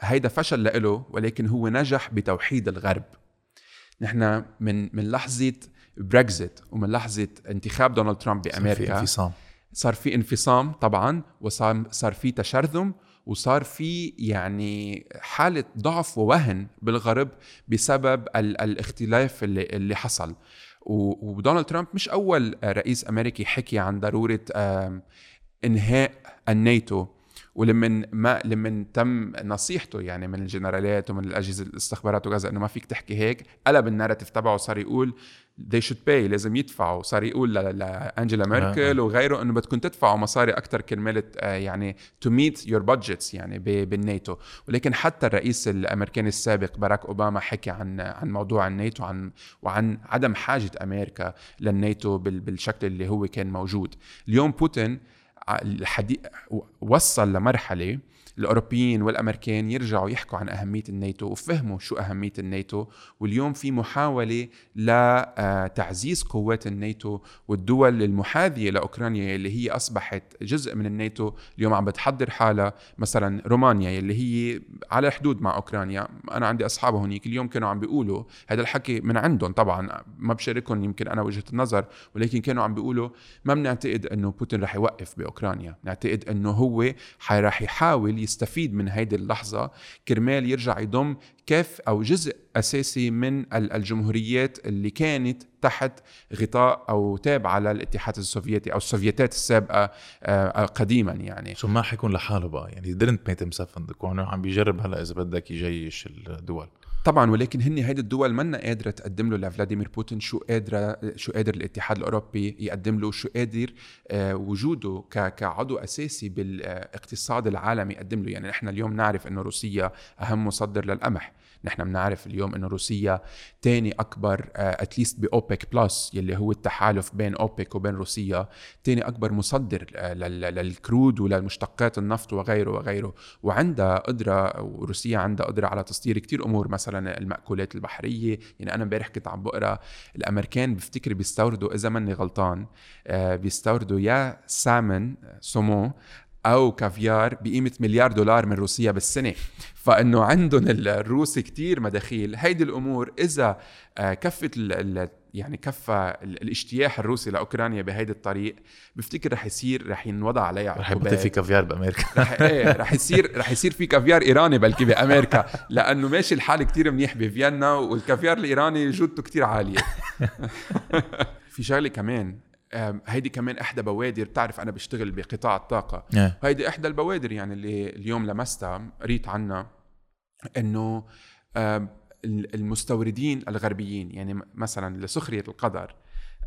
هيدا فشل له ولكن هو نجح بتوحيد الغرب. نحن من من لحظة بريكزيت ومن لحظة انتخاب دونالد ترامب بامريكا صار في انفصام. صار في انفصام طبعا وصار صار في تشرذم وصار في يعني حالة ضعف ووهن بالغرب بسبب الاختلاف اللي, اللي حصل. ودونالد ترامب مش أول رئيس أمريكي حكي عن ضرورة إنهاء الناتو. ولمن ما لمن تم نصيحته يعني من الجنرالات ومن الأجهزة الاستخبارات وكذا إنه ما فيك تحكي هيك. قلب الناراتيف تبعه صار يقول they should pay لازم يدفعوا. صار يقول لأنجيلا آه. ميركل وغيره إنه بدكم تدفعوا مصاري أكثر كرمال آه، يعني to meet your budgets يعني بالناتو. ولكن حتى الرئيس الأمريكاني السابق باراك أوباما حكى عن عن موضوع الناتو عن وعن عدم حاجة أمريكا للناتو بالشكل اللي هو كان موجود. اليوم بوتين الحدي... وصل لمرحلة الأوروبيين والامريكان يرجعوا يحكوا عن أهمية الناتو وفهموا شو أهمية الناتو. واليوم في محاولة لتعزيز قوات الناتو والدول المحاذية لأوكرانيا اللي هي أصبحت جزء من الناتو. اليوم عم بتحضر حالها مثلا رومانيا اللي هي على حدود مع أوكرانيا. أنا عندي أصحاب هونيك اليوم كانوا عم بيقولوا هذا الحكي من عندهم طبعا ما بشاركهم يمكن أنا وجهة النظر ولكن كانوا عم بيقولوا ما بنعتقد إنه بوتين رح يوقف بأوكرانيا. نعتقد إنه هو رح يحاول يستفيد من هيدي اللحظة كرمال يرجع يضم كيف أو جزء أساسي من الجمهوريات اللي كانت تحت غطاء أو تابعه للاتحاد السوفيتي أو السوفيتات السابقة آه، قديما يعني. شو ما حيكون لحاله بقى يعني didn't paint himself in the corner عم بيجرب هلأ إذا بدك يجيش الدول. طبعا ولكن هن هيدي الدول منا قادرة تقدم له لفلاديمير بوتين شو قادرة شو قادر الاتحاد الأوروبي يقدم له شو قادر آه، وجوده كعضو أساسي بالاقتصاد العالمي يقدم له. يعني نحن اليوم نعرف إنه روسيا أهم مصدر للقمح. نحن بنعرف اليوم إنه روسيا ثاني أكبر at least باوبك plus يلي هو التحالف بين اوبك وبين روسيا ثاني أكبر مصدر آه، لل crude وللمشتقات النفط وغيره وغيره. وعندها قدرة وروسيا عندها قدرة على تصدير كتير أمور مثلا المأكولات البحرية. يعني أنا امبارح كنت عم بقرأ الأمريكان بفتكر بيستوردوا إذا ماني غلطان آه، بيستوردوا يا سامن saumon أو كافيار بقيمة مليار دولار من روسيا بالسنة. فإنه عندهم الروس كتير مداخيل. هيدي الأمور إذا آه، كفت يعني كفى الاجتياح الروسي لأوكرانيا بهيدي الطريق بفتكر رح يصير رح ينوضع عليها رح يبطل في كافيار بأمريكا. رح إيه رح يصير رح يصير في كافيار إيراني بلكي بأمريكا. لأنه ماشي الحال كتير منيح بفيينا والكافيار الإيراني جودته كتير عالية. في شغلة كمان هيدي كمان إحدى بوادر بتعرف أنا بشتغل بقطاع الطاقة yeah. هيدي إحدى البوادر يعني اللي اليوم لمستها قريت عنها إنه المستوردين الغربيين يعني مثلا لسخرية القدر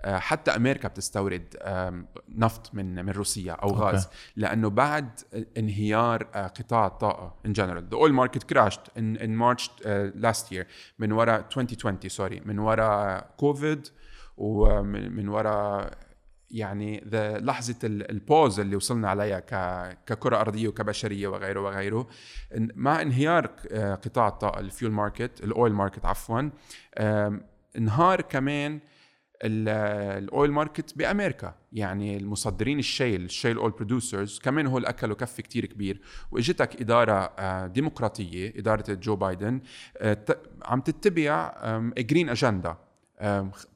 آه، حتى أمريكا بتستورد نفط من من روسيا أو غاز okay. لأنه بعد انهيار آه، قطاع الطاقة in general the oil market crashed in in March last year من وراء 2020 sorry من وراء كوفيد ومن وراء يعني لحظة ال pause اللي وصلنا عليها ككرة أرضية وكبشرية وغيره وغيره مع انهيار آه، قطاع الطاقه ال fuel market ال oil market عفوا انهار كمان ال oil market بأمريكا. يعني المصدرين ال shale ال shale oil producers كمان هو أكلوا كف كتير كبير. وإجتك إدارة آه، ديمقراطية إدارة جو بايدن آه، عم تتبع green agenda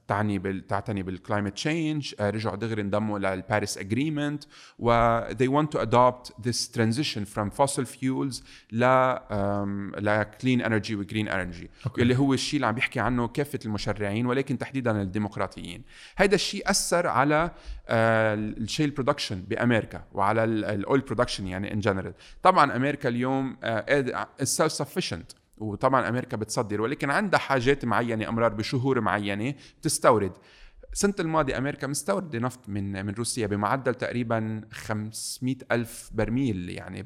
تعني بال... تعتني بال climate change آه، رجعوا دغري انضموا لل Paris agreement و they want to adopt this transition from fossil fuels ل ل clean energy و green energy. okay. اللي هو الشيء اللي عم بيحكي عنه كافة المشرعين ولكن تحديدا الديمقراطيين. هذا الشيء أثر على آه، ال shale production بأمريكا وعلى ال oil production يعني in general طبعا أمريكا اليوم self sufficient وطبعا أمريكا بتصدر ولكن عندها حاجات معينة أمرار بشهور معينة بتستورد. السنة الماضية أمريكا مستوردة نفط من من روسيا بمعدل تقريبا 500 ألف برميل يعني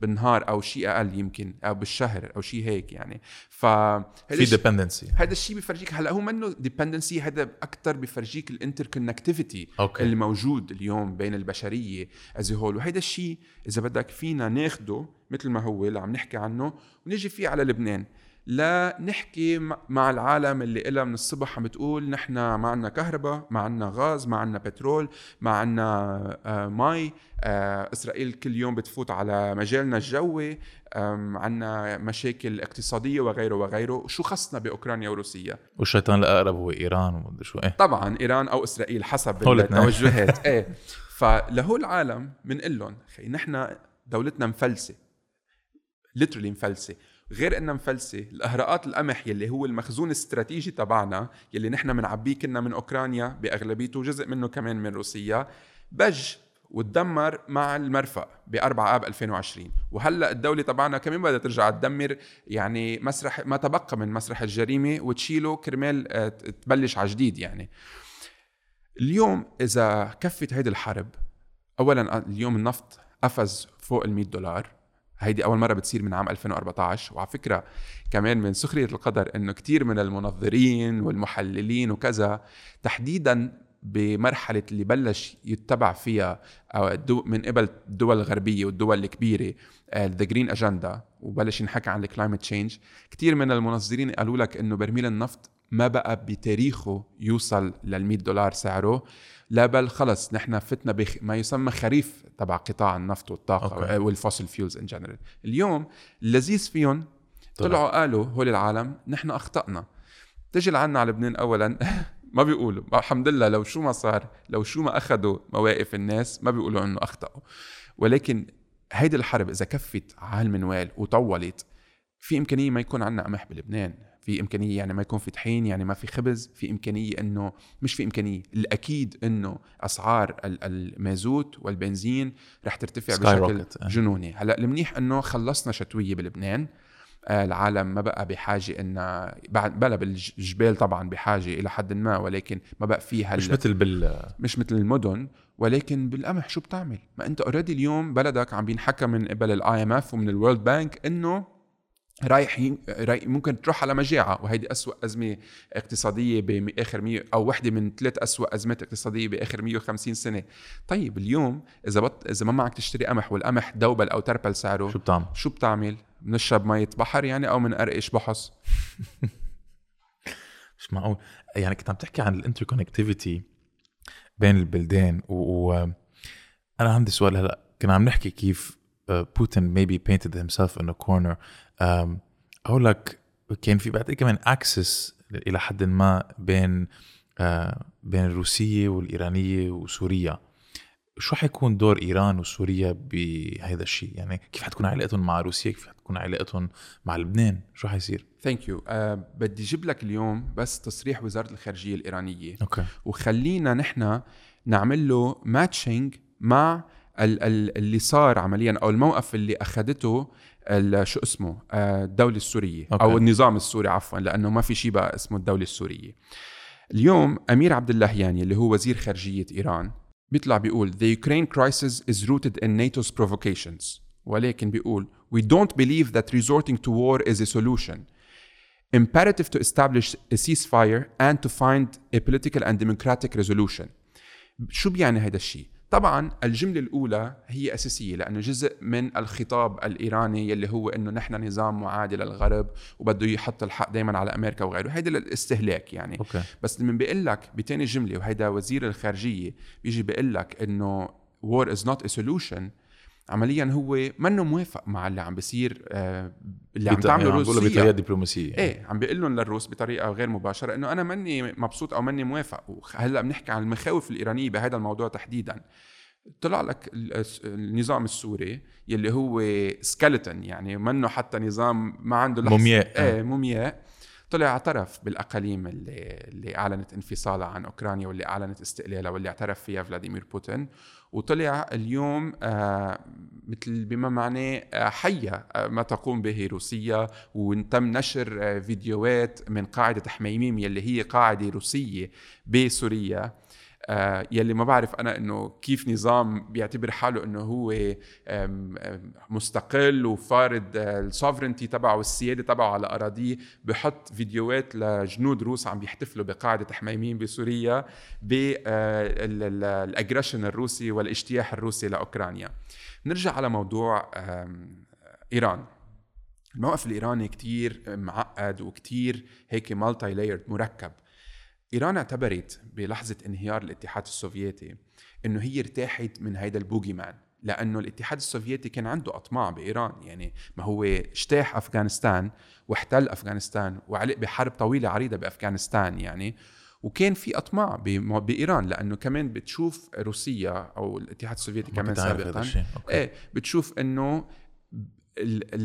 بالنهار أو شيء أقل يمكن أو بالشهر أو شيء هيك يعني. ف في dependency هذا الشيء بفرجيك. هلأ هو منه dependency هذا أكثر بفرجيك ال interconnectivity اللي موجود اليوم بين البشرية as whole وهذا الشيء إذا بدك فينا ناخده مثل ما هو اللي عم نحكي عنه ونيجي فيه على لبنان. لا نحكي مع العالم اللي إلها من الصبح عم بتقول نحن ما عنا كهرباء ما عنا غاز ما عنا بترول ما عنا آه، مي آه، إسرائيل كل يوم بتفوت على مجالنا الجوي عنا مشاكل اقتصادية وغيره وغيره. شو خصنا بأوكرانيا وروسيا والشيطان الأقرب هو إيران ومدري شو. إيه. طبعا إيران أو إسرائيل حسب التوجهات. إيه. فلهول العالم بنقول لهم خي نحن دولتنا مفلسة. literally مفلسة. غير إنها مفلسة. الاهراءات القمح يلي هو المخزون الاستراتيجي تبعنا يلي نحن بنعبيه كنا من أوكرانيا بأغلبيته جزء منه كمان من روسيا بج وتدمر مع المرفأ ب 4 اب 2020 وهلأ الدولة تبعنا كمان بدها ترجع تدمر يعني مسرح ما تبقى من مسرح الجريمة وتشيله كرمال آه، تبلش على جديد يعني. اليوم إذا كفت هيدي الحرب اولا اليوم النفط قفز فوق ال 100 دولار. هيدي أول مرة بتصير من عام 2014 وعلى فكرة كمان من سخرية القدر إنه كثير من المنظرين والمحللين وكذا تحديدا بمرحلة اللي بلش يتبع فيها من قبل الدول الغربية والدول الكبيرة the green agenda وبلش ينحكى عن ال climate change كثير من المنظرين قالوا لك إنه برميل النفط ما بقى بتاريخه يوصل لل 100 دولار سعره؟ لا بل خلص نحن فتنا بخ... ما يسمى خريف تبع قطاع النفط والطاقة okay. وال fossil fuels in general اليوم اللذيذ فيهم. طلع. طلعوا قالوا هول العالم نحن أخطأنا. تجي لعنا على لبنان اولا ما بيقولوا. الحمد لله لو شو ما صار لو شو ما اخذوا مواقف الناس ما بيقولوا إنه أخطأوا. ولكن هيدي الحرب إذا كفت على هالمنوال وطولت في إمكانية ما يكون عندنا قمح بلبنان. في إمكانية يعني ما يكون في طحين يعني ما في خبز في إمكانية إنه مش في إمكانية الأكيد إنه أسعار ال- المازوت والبنزين رح ترتفع بشكل. جنوني هلأ المنيح إنه خلصنا شتوية بلبنان آه، العالم ما بقى بحاجة إن بعد بلا بالجبال طبعا بحاجة إلى حد ما ولكن ما بقى في هال مش مثل بال مش مثل المدن ولكن بالقمح شو بتعمل؟ ما أنت already اليوم بلدك عم بينحكى من قبل ال IMF ومن ال World Bank إنه رايح ممكن تروح على مجاعة وهيدي أسوأ أزمة اقتصادية باخر 100 أو وحدة من ثلاث أسوأ أزمات اقتصادية باخر 150 سنة طيب اليوم إذا بط... إذا ما معك تشتري قمح والقمح double أو triple سعره شو بتعمل؟ شو بتعمل؟ بنشرب مية بحر يعني أو بنقرقش بحص مش معقول يعني كنت عم تحكي عن ال interconnectivity بين البلدان و, و... أنا عندي سؤال هلأ كنا عم نحكي كيف بوتين maybe painted himself in a corner. Um, أقول لك كان في بعد كمان axis إلى حد ما بين آه بين الروسيه والإيرانية وسوريا. شو حيكون دور إيران وسوريا بهذا الشيء؟ يعني كيف حتكون علاقتهم مع روسيا؟ كيف حتكون علاقتهم مع لبنان؟ شو حيصير؟ thank you أه بدي أجيب لك اليوم بس تصريح وزارة الخارجية الإيرانية. okay وخلينا نحن نعمل له matching مع اللي صار عمليا أو الموقف اللي اخذته شو اسمه آه، الدولة السورية okay. أو النظام السوري عفوا لأنه ما في شيء بقى اسمه الدولة السورية اليوم أمير عبد اللهياني اللي هو وزير خارجية إيران بيطلع بيقول the Ukraine crisis is rooted in NATO's provocations ولكن بيقول we don't believe that resorting to war is a solution imperative to establish a ceasefire and to find a political and democratic resolution شو بيعني هذا الشيء؟ طبعا الجملة الأولى هي أساسية لأنه جزء من الخطاب الإيراني يلي هو أنه نحن نظام معادي للغرب وبده يحط الحق دايما على أمريكا وغيره. هيدا للاستهلاك يعني. أوكي. بس لما بيقول لك بتاني جملة وهيدا وزير الخارجية بيجي بيقول لك إنه war is not a solution عمليا هو منه موافق مع اللي عم بيصير آه، اللي عم تعمله بقولها بطريقة روسيا دبلوماسية. إيه عم بيقول لهم للروس بطريقة غير مباشرة إنه أنا ماني مبسوط أو ماني موافق. وهلا بنحكي عن المخاوف الإيرانية بهذا الموضوع تحديدا. طلع لك ال- النظام السوري يلي هو سكeleton يعني منه حتى نظام ما عنده لحظة. مومياء. إيه مومياء. طلع اعترف بالأقاليم اللي اللي أعلنت انفصالها عن أوكرانيا واللي أعلنت استقلالها واللي اعترف فيها فلاديمير بوتين. وطلع اليوم آه مثل بما معناه آه حيا آه ما تقوم به روسيا. وتم نشر فيديوهات من قاعدة حميميم يلي هي قاعدة روسية بسوريا. آه يلي ما بعرف أنا إنه كيف نظام بيعتبر حاله إنه هو مستقل وفارض السوفرنتي تبعه والسياده تبعه على أراضيه. بحط فيديوهات لجنود روس عم بيحتفلوا بقاعدة حميمين بسوريا بال aggression الروسي والاجتياح الروسي لأوكرانيا. نرجع على موضوع إيران. الموقف الإيراني كتير معقد وكتير هيك multi-layered مركب. إيران اعتبرت بلحظة انهيار الاتحاد السوفيتي إنه هي ارتاحت من هيدا ال boogeyman لأنه الاتحاد السوفيتي كان عنده أطماع بإيران يعني ما هو اجتاح أفغانستان واحتل أفغانستان وعلق بحرب طويلة عريضة بأفغانستان يعني وكان في أطماع بإيران لأنه كمان بتشوف روسيا أو الاتحاد السوفيتي ما كمان سابقا. إيه بتشوف إنه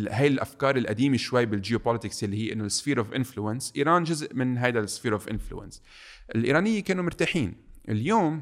هاي الأفكار القديمة شوي بال geopolitics اللي هي إنه ال sphere of influence إيران جزء من هذا ال sphere of influence الإيرانية كانوا مرتاحين. اليوم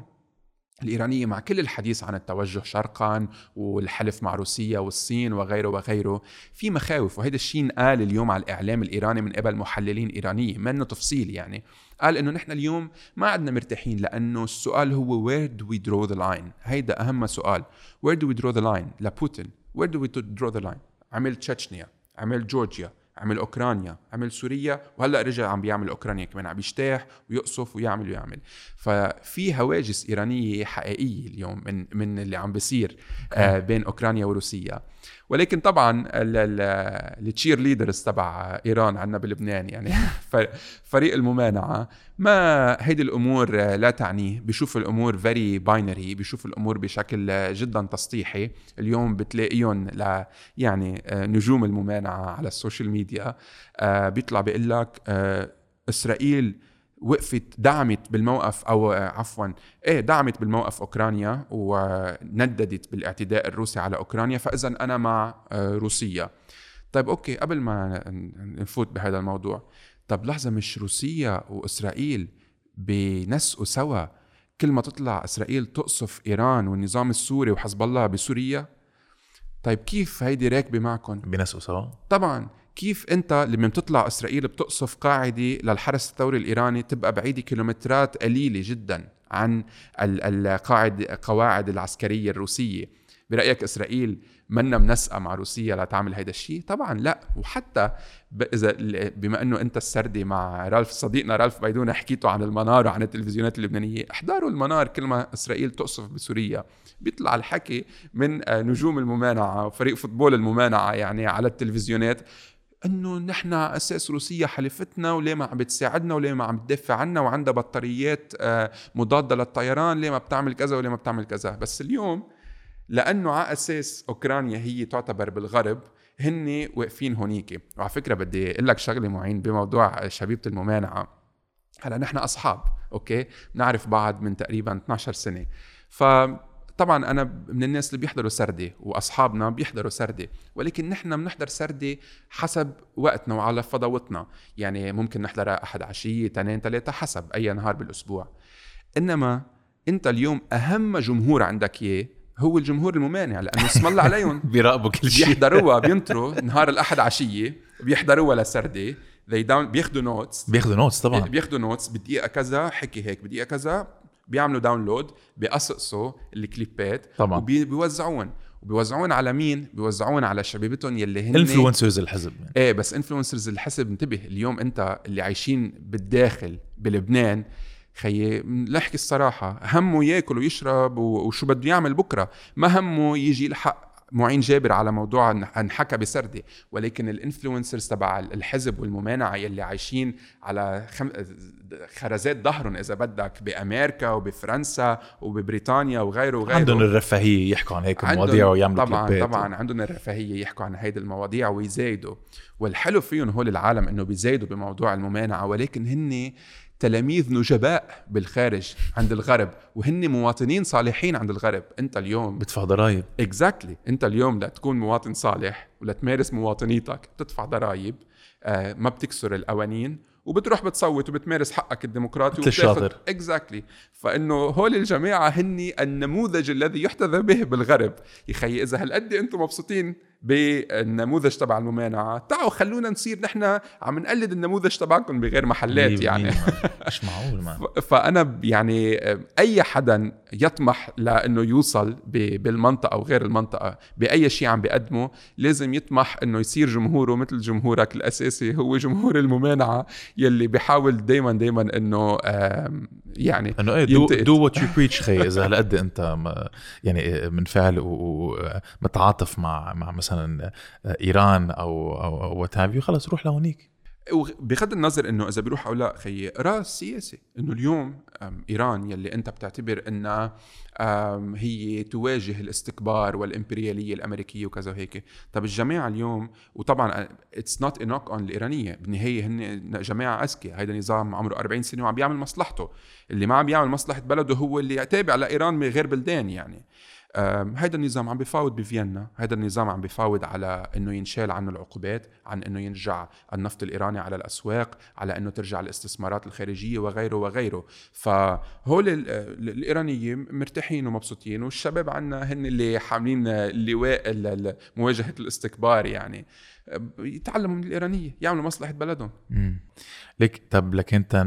الإيرانية مع كل الحديث عن التوجه شرقا والحلف مع روسيا والصين وغيره وغيره في مخاوف. وهذا الشيء قال اليوم على الإعلام الإيراني من قبل محللين إيرانيين منه تفصيل يعني. قال إنه نحن اليوم ما عدنا مرتاحين لأنه السؤال هو where do we draw the line هيدا أهم سؤال. Where do we draw the line لبوتين؟ Where do we draw the line عمل تشيتشنيا عمل جورجيا عمل أوكرانيا عمل سوريا وهلأ رجع عم بيعمل أوكرانيا كمان عم بيجتاح ويقصف ويعمل ويعمل. ففي هواجس إيرانية حقيقية اليوم من من اللي عم بيصير آه بين أوكرانيا وروسيا. ولكن طبعا ال cheerleaders تبع إيران عندنا بلبنان يعني فريق الممانعة. ما هيدي الأمور لا تعنيه بيشوف الأمور very binary بيشوف الأمور بشكل جدا تسطيحي اليوم بتلاقيهم ل يعني نجوم الممانعة على ال social media آه، بيطلع بيقول لك آه، إسرائيل وقفت دعمت بالموقف أو عفوا إيه دعمت بالموقف أوكرانيا ونددت بالاعتداء الروسي على أوكرانيا فاذا أنا مع آه، روسيا. طيب أوكي قبل ما نفوت بهذا الموضوع طب لحظة مش روسيا وإسرائيل بنسقوا سوا كل ما تطلع إسرائيل تقصف إيران والنظام السوري وحزب الله بسوريا؟ طيب كيف هيدي راكبة معكم بنسقوا سوا؟ طبعا. كيف أنت لما بتطلع إسرائيل بتقصف قاعدة للحرس الثوري الإيراني تبقى بعيدة كيلومترات قليلة جدا عن القاعد قواعد العسكرية الروسية. برأيك إسرائيل منا منسقه مع روسيا لتعمل هيدا الشيء؟ طبعا لا. وحتى إذا بما إنه أنت السردي مع رالف صديقنا رالف بيدونا حكيتوا عن المنار وعن التلفزيونات اللبنانية احضروا المنار كل ما إسرائيل تقصف بسوريا. بيطلع الحكي من نجوم الممانعة وفريق فوتبول الممانعة يعني على التلفزيونات. إنه نحن أساس روسيا حلفتنا وليه ما عم بتساعدنا وليه ما عم بتدافع عنا وعندها بطاريات آه، مضادة للطيران ليه ما بتعمل كذا وليه ما بتعمل كذا. بس اليوم لأنه على أساس أوكرانيا هي تعتبر بالغرب هن واقفين هونيك. وعلى فكرة بدي أقول لك شغلة معين بموضوع شبيبة الممانعة. هلا نحن أصحاب أوكي؟ بنعرف بعض من تقريبا 12 سنة. ف طبعا أنا من الناس اللي بيحضروا سردي وأصحابنا بيحضروا سردي ولكن نحن بنحضر سردي حسب وقتنا وعلى فضاوتنا. يعني ممكن نحضرها أحد عشية اثنين ثلاثة حسب أي نهار بالأسبوع. إنما أنت اليوم أهم جمهور عندك اياه هو الجمهور الممانع لأنه اسم الله عليهم. بيراقبوا كل شيء. بيحضروها بينطروا نهار الأحد عشية بيحضروها لسردة. بياخذوا notes بياخذوا notes طبعا. بياخذوا notes بدقيقة كذا حكي هيك بدقيقة كذا بيعملوا download بيقصقصوا الكليبات طبعا وبيوزعون وبيوزعون على مين؟ بيوزعون على شبيبتهم يلي هن influencers الحزب يعني. إيه بس influencers الحزب انتبه اليوم انت اللي عايشين بالداخل بلبنان خيي نحكي الصراحة همه ياكل ويشرب وشو بده يعمل بكرة ما همه يجي يلحق معين جابر على موضوع انحكى بسردي ولكن الإنفلونسرز تبع الحزب والممانعة يلي عايشين على خم... خرزات ظهرهم إذا بدك بأمريكا وبفرنسا وببريطانيا وغيره وغيره. عندهم الرفاهية يحكوا عن هيك المواضيع ويعملوا طبعا كليبات. طبعا عندهم الرفاهية يحكوا عن هيدي المواضيع ويزايدوا. والحلو فيهم هول العالم إنه بيزايدوا بموضوع الممانعة ولكن هن تلاميذ نجباء بالخارج عند الغرب وهن مواطنين صالحين عند الغرب. انت اليوم بتدفع ضرائب. exactly exactly. انت اليوم لتكون مواطن صالح ولتمارس مواطنيتك بتدفع ضرائب آه ما بتكسر القوانين وبتروح بتصوت وبتمارس حقك الديمقراطي مثل الشاطر exactly فإنه هول الجماعة هن النموذج الذي يحتذى به بالغرب. يا خي إذا هالقد أنتم مبسوطين بالنموذج تبع الممانعة. تعالوا خلونا نصير نحن عم نقلد النموذج تبعكم بغير محلات يعني. مش معقول ما. فأنا يعني أي حدا يطمح لإنه يوصل بالمنطقة أو غير المنطقة بأي شيء عم بيقدمه لازم يطمح إنه يصير جمهوره مثل جمهورك الأساسي هو جمهور الممانعة يلي بيحاول دائما دائما إنه يعني إنه إيه دو, دو وات يو بريتش خي إذا هالقد أنت يعني منفعل ومتعاطف مع مع مثلا مثلا إيران أو أو what have خلص روح لهونيك. بغض النظر إنه إذا بيروح أو لا خيي راس سياسي إنه اليوم إيران يلي أنت بتعتبر إنها هي تواجه الاستكبار والإمبريالية الأمريكية وكذا وهيك. طب الجماعة اليوم وطبعا it's not a knock on الإيرانية. بالنهاية هن جماعة اذكياء هيدا نظام عمره 40 سنة وعم بيعمل مصلحته. اللي ما عم بيعمل مصلحة بلده هو اللي تابع لإيران من غير بلدان يعني. هيدا النظام عم بفاوض بفيينا هيدا النظام عم بفاوض على إنه ينشال عنه العقوبات عن إنه ينرجع النفط الإيراني على الأسواق على إنه ترجع الاستثمارات الخارجية وغيره وغيره. فهول الايرانيه مرتاحين ومبسوطين والشباب عنا هن اللي حاملين اللواء مواجهة الاستكبار يعني. يتعلموا من الإيرانية يعملوا مصلحة بلدهم. لك طب لك أنت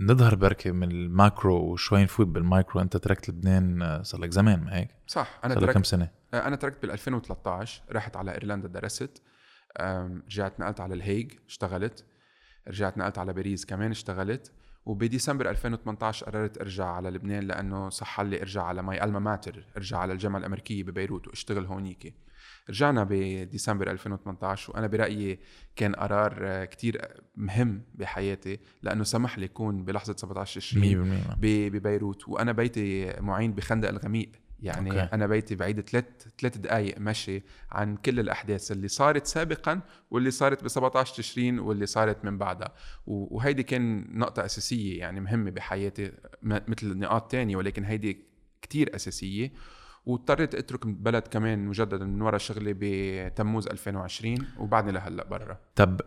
نظهر بركي من ال macro وشوي نفوت بالمايكرو انت تركت لبنان آه، صار لك زمان ما هيك؟ صح أنا صار لك كم سنة؟ آه، أنا تركت بال 2013 رحت على إيرلندا درست رجعت نقلت على الهيج اشتغلت رجعت نقلت على باريس كمان اشتغلت وبديسمبر 2018 قررت أرجع على لبنان لأنه صح لي أرجع على my alma mater أرجع على الجامعة الأمريكية ببيروت وأشتغل هونيك رجعنا بديسمبر 2018 وأنا برأيي كان قرار كتير مهم بحياتي لأنه سمح لي أكون بلحظة 17 تشرين 100% ب- ببيروت. وأنا بيتي معين بخندق الغميق. يعني أوكي. أنا بيتي بعيد ثلاث ثلاث دقائق مشي عن كل الأحداث اللي صارت سابقا واللي صارت ب 17 تشرين واللي صارت من بعدها. وهيدي كان نقطة أساسية يعني مهمة بحياتي مثل نقاط تانية ولكن هيدي كتير أساسية. واضطريت اترك البلد كمان مجددا من وراء شغلي بتموز 2020 وبعدني لهلأ برا طب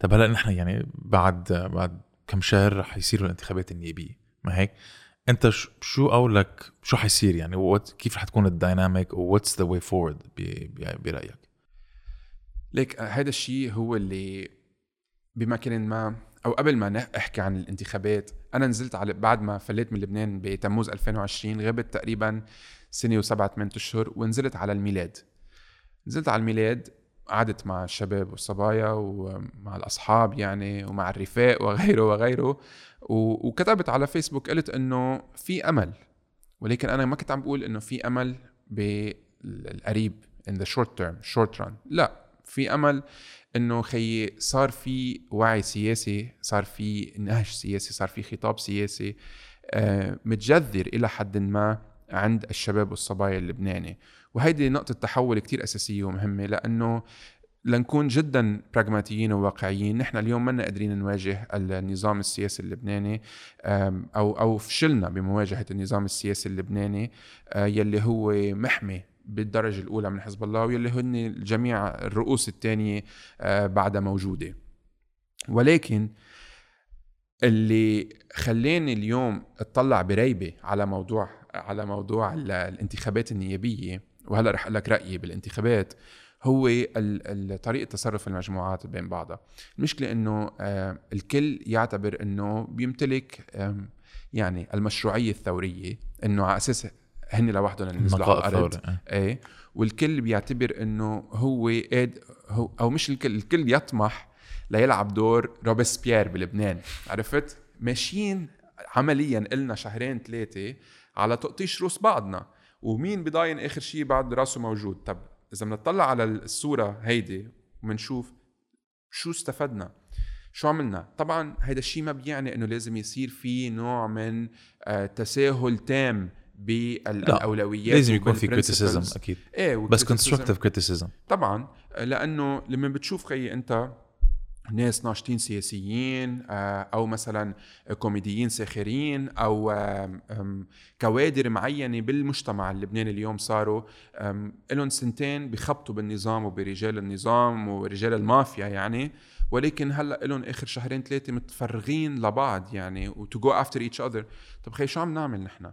طب هلأ نحن يعني بعد بعد كم شهر رح يصيروا الانتخابات النيابية ما هيك؟ أنت شو قولك شو حيصير يعني كيف رح تكون ال dynamic what's the way forward برأيك؟ ليك هذا الشيء هو اللي بمكان ما أو قبل ما أحكي عن الانتخابات أنا نزلت على بعد ما فليت من لبنان بتموز 2020 غبت تقريبا سنة وسبعة ثمان أشهر ونزلت على الميلاد. نزلت على الميلاد قعدت مع الشباب والصبايا ومع الأصحاب يعني ومع الرفاق وغيره وغيره وكتبت على فيسبوك قلت إنه في أمل. ولكن أنا ما كنت عم بقول إنه في أمل بالقريب in the short term short run. لا في أمل إنه خيي صار في وعي سياسي صار في نهج سياسي صار في خطاب سياسي آه، متجذر إلى حد ما عند الشباب والصبايا اللبناني. وهيدي نقطة تحول كتير أساسية ومهمة لأنه لنكون جدا براغماتيين وواقعيين نحن اليوم ما قادرين نواجه النظام السياسي اللبناني أو أو فشلنا بمواجهة النظام السياسي اللبناني آه، يلي هو محمي بالدرجة الأولى من حزب الله واللي هن جميع الرؤوس الثانية بعدها موجودة. ولكن اللي خلاني اليوم اطلع بريبة على موضوع على موضوع ال- الانتخابات النيابية وهلأ رح أقول لك رأيي بالانتخابات هو طريقة تصرف المجموعات بين بعضها. المشكلة إنه آه، الكل يعتبر إنه بيمتلك يعني المشروعية الثورية إنه على أساس هن لوحدهم اللي نزلوا على الأرض إيه. والكل بيعتبر إنه هو قاد هو أو مش الكل الكل يطمح ليلعب دور روبسبيير بلبنان. عرفت؟ ماشيين عمليا قلنا شهرين ثلاثة على تقطيش روس بعضنا. ومين بضاين آخر شيء بعد راسه موجود؟ طب إذا بنطلع على الصورة هيدي وبنشوف شو استفدنا؟ شو عملنا؟ طبعا هيدا الشيء ما بيعني إنه لازم يصير في نوع من آه، تساهل تام بالأولويات لازم يكون في. criticism أكيد إيه بس. constructive criticism طبعا لأنه لما بتشوف خيي أنت ناس ناشطين سياسيين آه، أو مثلا كوميديين ساخرين أو كوادر معينة بالمجتمع اللبناني اليوم صاروا لهم سنتين بخبطوا بالنظام وبرجال النظام ورجال المافيا يعني ولكن هلأ لهم آخر شهرين ثلاثة متفرغين لبعض يعني و to go after each other طب خيي شو عم نعمل نحن؟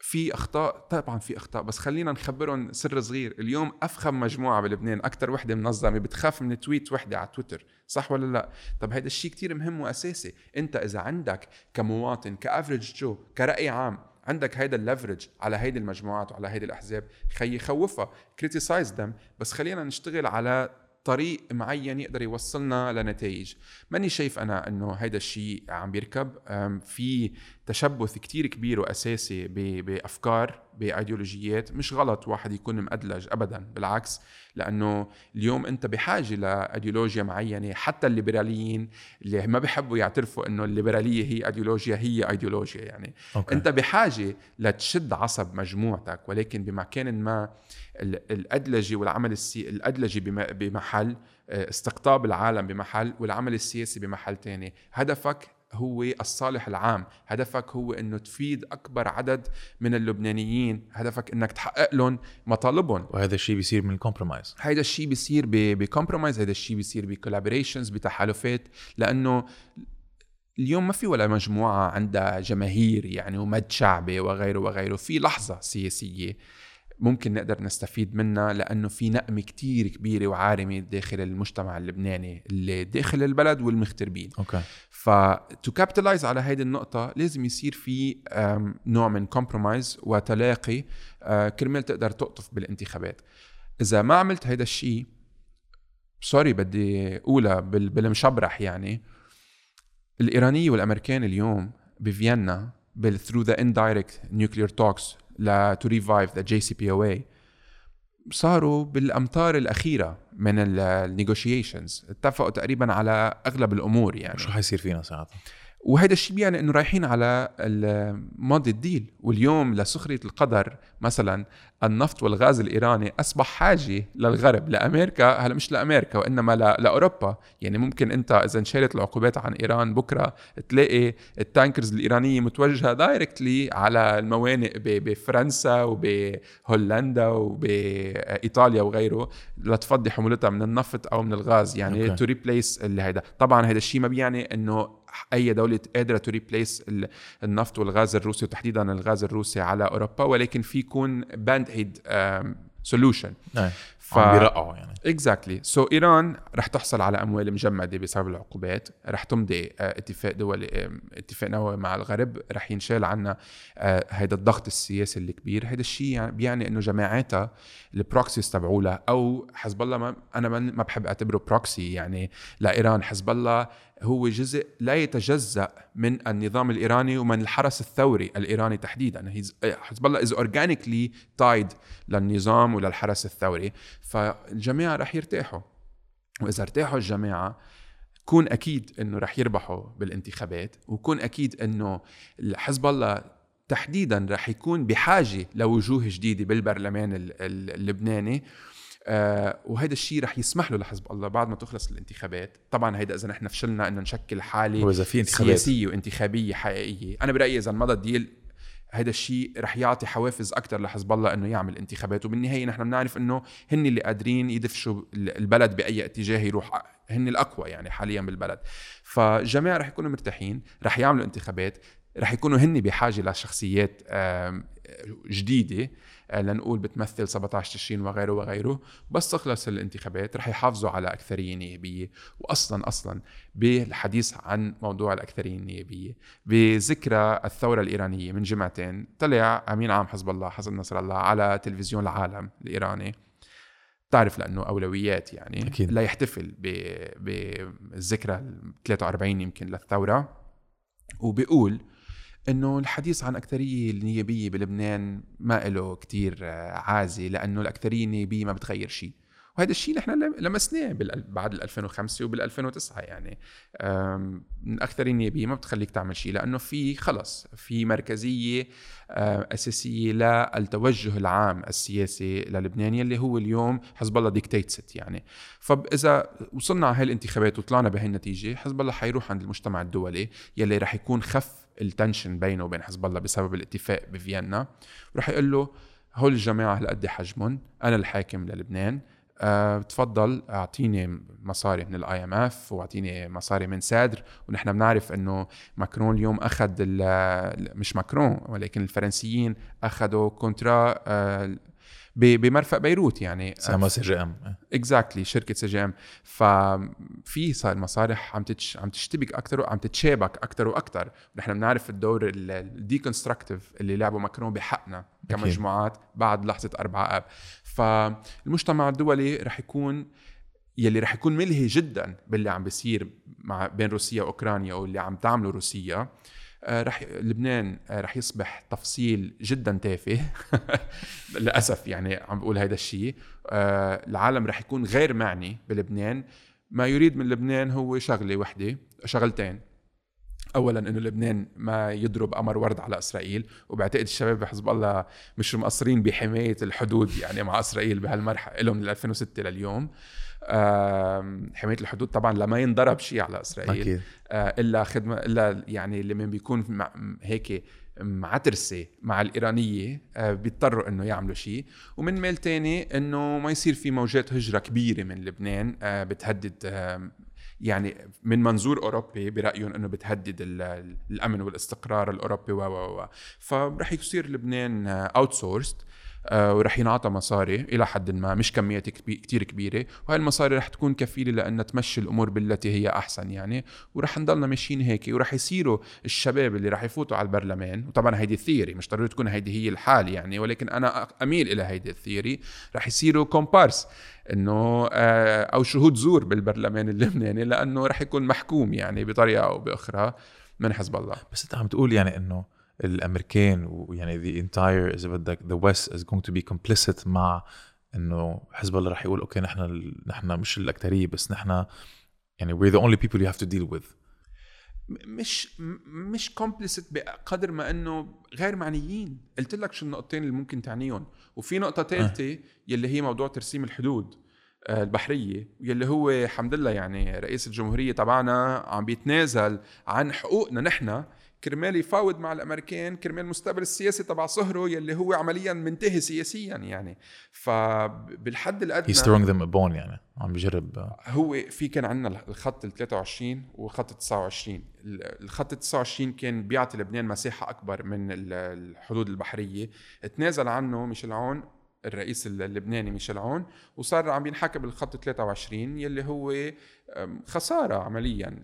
في أخطاء طبعا في أخطاء بس خلينا نخبرهم سر صغير. اليوم أفخم مجموعة بلبنان أكثر وحدة منظمة بتخاف من tweet وحدة على تويتر صح ولا لا؟ طب هذا الشيء كتير مهم وأساسي. أنت إذا عندك كمواطن ك average Joe كرأي عام عندك هيدا ال leverage على هيدي المجموعات وعلى هيدي الأحزاب خيي خوفها criticize them بس خلينا نشتغل على طريق معين يقدر يوصلنا لنتائج. ماني شايف أنا إنه هيدا الشيء عم بيركب. في تشبث كتير كبير وأساسي بأفكار بأيديولوجيات مش غلط واحد يكون مأدلج ابدا بالعكس لأنه اليوم أنت بحاجة لأيديولوجيا معينة حتى الليبراليين اللي ما بيحبوا يعترفوا إنه الليبرالية هي أيديولوجيا هي أيديولوجيا يعني okay. أنت بحاجة لتشد عصب مجموعتك ولكن بمكان ما ال- الأدلجة والعمل السي... الأدلجة بم- بمحل آه، استقطاب العالم بمحل والعمل السياسي بمحل تاني هدفك هو الصالح العام. هدفك هو إنه تفيد أكبر عدد من اللبنانيين. هدفك إنك تحقق لهم مطالبهم. وهذا الشيء بيصير من ال compromise هيدا الشيء بيصير ب compromise هيدا الشيء بيصير ب collaborations بتحالفات. لأنه اليوم ما في ولا مجموعة عندها جماهير يعني ومد شعبي وغيره وغيره. في لحظة سياسية. ممكن نقدر نستفيد منها لأنه في نقمة كتير كبيرة وعارمة داخل المجتمع اللبناني اللي داخل البلد والمغتربين. okay. ف to capitalize على هيدي النقطة لازم يصير في نوع من compromise وتلاقي أه، كرمال تقدر تقطف بالانتخابات. إذا ما عملت هيدا الشيء sorry بدي أقولها بال- بالمشبرح يعني الإيرانيي والأمريكان اليوم بفيينا بال through the indirect nuclear talks ل to revive the JCPOA صاروا بالامتار الأخيرة من ال negotiations اتفقوا تقريبا على أغلب الأمور يعني. شو حيصير فينا ساعتها؟ وهذا الشيء بيعني إنه رايحين على مضي ال deal. واليوم لسخرية القدر مثلا النفط والغاز الإيراني أصبح حاجة للغرب لأمريكا هلأ مش لأمريكا وإنما لأوروبا. يعني ممكن أنت إذا انشالت العقوبات عن إيران بكرة تلاقي ال tankers الإيرانية متوجهة directly على الموانئ بفرنسا وبهولندا وبايطاليا وغيره لتفضي حمولتها من النفط أو من الغاز. يعني. to replace اللي هيدا. طبعا هذا الشيء ما بيعني إنه أي دولة قادرة to replace النفط والغاز الروسي وتحديدا الغاز الروسي على أوروبا ولكن في يكون band-aid solution ف- عم بيرقعوا يعني. exactly so إيران رح تحصل على أموال مجمدة بسبب العقوبات رح تمضي آه، اتفاق دولي اتفاق نووي مع الغرب رح ينشال عنا آه، هيدا الضغط السياسي الكبير. هيدا الشيء يعني بيعني إنه جماعاتها ال proxies تبعولها أو حزب الله ما أنا ما بحب أعتبره proxy يعني لايران حزب الله هو جزء لا يتجزأ من النظام الإيراني ومن الحرس الثوري الإيراني تحديدا. حزب الله is organically tied للنظام وللحرس الثوري. فالجماعه رح يرتاحوا. وإذا ارتاحوا الجماعه كون أكيد إنه رح يربحوا بالانتخابات وكون أكيد إنه حزب الله تحديدا رح يكون بحاجة لوجوه جديدة بالبرلمان ال- ال- اللبناني. آه وهذا الشيء رح يسمح له لحزب الله بعد ما تخلص الانتخابات. طبعا هيدا إذا نحن فشلنا إنه نشكل حالة وإذا في انتخابات. سياسية وانتخابية حقيقية. أنا برأيي إذا مضى الديل هذا الشيء رح يعطي حوافز أكثر لحزب الله إنه يعمل انتخابات. وبالنهاية نحن بنعرف إنه هن اللي قادرين يدفشوا البلد بأي اتجاه يروح. هن الأقوى يعني حاليا بالبلد. فالجماعه رح يكونوا مرتاحين رح يعملوا انتخابات رح يكونوا هن بحاجة لشخصيات جديدة. لنقول بتمثل 17 تشرين وغيره وغيره. بس تخلص الانتخابات. رح يحافظوا على أكثرية نيابية واصلا أصلا بالحديث عن موضوع الأكثرية النيابية. بذكرى الثورة الإيرانية من جمعتين طلع أمين عام حزب الله حسن نصر الله على تلفزيون العالم الإيراني. تعرف لأنه أولويات يعني أكيد. لا يحتفل ب- بالذكرى ال 43 يمكن للثورة. وبيقول إنه الحديث عن أكثرية النيابية بلبنان ما له كتير آه، عازي لأنه الأكثرية النيابية ما بتغير شيء وهذا الشيء نحن لم- لمسناه بعد ال 2005 وبال 2009 يعني. الأكثرية النيابية ما بتخليك تعمل شيء لأنه في خلص في مركزية آه، أساسية للتوجه العام السياسي للبنان يلي هو اليوم حزب الله ديكتيتس يعني. فاذا وصلنا على هاي الانتخابات وطلعنا بهي النتيجة حزب الله حيروح عند المجتمع الدولي يلي رح يكون خف ال tension بينه وبين حزب الله بسبب الاتفاق بفيينا ورح يقول له هول الجماعة هالقد حجمهم أنا الحاكم للبنان أه تفضل أعطيني مصاري من ال IMF وأعطيني مصاري من CEDRE ونحن بنعرف إنه ماكرون اليوم أخذ مش ماكرون ولكن الفرنسيين أخذوا contrat أه بمرفق بيروت يعني. سما سي جي إم. اكزاكتلي شركة سي جي إم. ففي صار مصالح عم تتش عم تشتبك أكثر وعم تتشابك أكثر وأكثر ونحن بنعرف الدور ال deconstructive اللي لعبه ماكرون بحقنا. كمجموعات بعد لحظة 4 أب. فالمجتمع الدولي رح يكون يلي رح يكون ملهي جدا باللي عم بيصير مع بين روسيا وأوكرانيا واللي عم تعمله روسيا. آه، رح لبنان آه، رح يصبح تفصيل جدا تافه. للأسف يعني عم بقول هيدا الشيء آه، العالم رح يكون غير معني بلبنان. ما يريد من لبنان هو شغلة وحدة شغلتين. اولا إنه لبنان ما يضرب قمر ورد على إسرائيل وبعتقد الشباب بحزب الله مش مقصرين بحماية الحدود يعني مع إسرائيل بهالمرحلة لهم من 2006 لليوم. آم، حماية الحدود طبعا لما ينضرب شيء على إسرائيل أكيد. آه، إلا خدمة إلا يعني لما بيكون مع هيك معترسة مع الإيرانية آه، بيضطروا إنه يعملوا شيء. ومن ميل تاني إنه ما يصير في موجات هجرة كبيرة من لبنان آه، بتهدد يعني من منظور أوروبي برأيهم إنه بتهدد ال- الأمن والاستقرار الأوروبي و و و. فرح يصير لبنان outsourced آه، ورح ينعطى مصاري إلى حد ما مش كبي- كتير كبيرة. وهي المصاري رح تكون كفيلة لانها تمشي الأمور بالتي هي أحسن يعني. ورح نضلنا ماشيين هيك ورح يصيروا الشباب اللي رح يفوتوا على البرلمان. وطبعا هيدي ال theory مش ضروري تكون هيدي هي الحال يعني. ولكن أنا أميل إلى هيدي ال theory رح يصيروا كومبارس إنه آه، أو شهود زور بالبرلمان اللبناني لأنه رح يكون محكوم يعني بطريقة أو بأخرى من حزب الله. بس أنت عم تقول يعني إنه الأمريكان ويعني the entire إذا بدك the west is going to be complicit مع إنه حزب الله رح يقول okay نحن نحن مش الاكثريه بس نحن يعني we're the only people you have to deal with. مش مش complicit بقدر ما إنه غير معنيين. قلت لك شو النقطتين اللي ممكن تعنيهم. وفي نقطة ثالثه يلي هي موضوع ترسيم الحدود آه، البحرية يلي هو الحمد لله يعني رئيس الجمهورية تبعنا عم بيتنازل عن حقوقنا نحن كرمال يفاوض مع الأمريكان كرمال المستقبل السياسي تبع صهره يلي هو عمليا منتهي سياسيا يعني. فبالحد الأدنى he's throwing them a bone يعني. عم بيجرب آه، هو في كان عندنا الخط ال 23 وخط ال 29 ال- الخط ال 29 كان بيعطي لبنان مساحة أكبر من ال- الحدود البحرية. تنازل عنه ميشيل عون الرئيس اللبناني ميشيل عون وصار عم ينحكى بالخط 23 يلي هو خسارة عمليا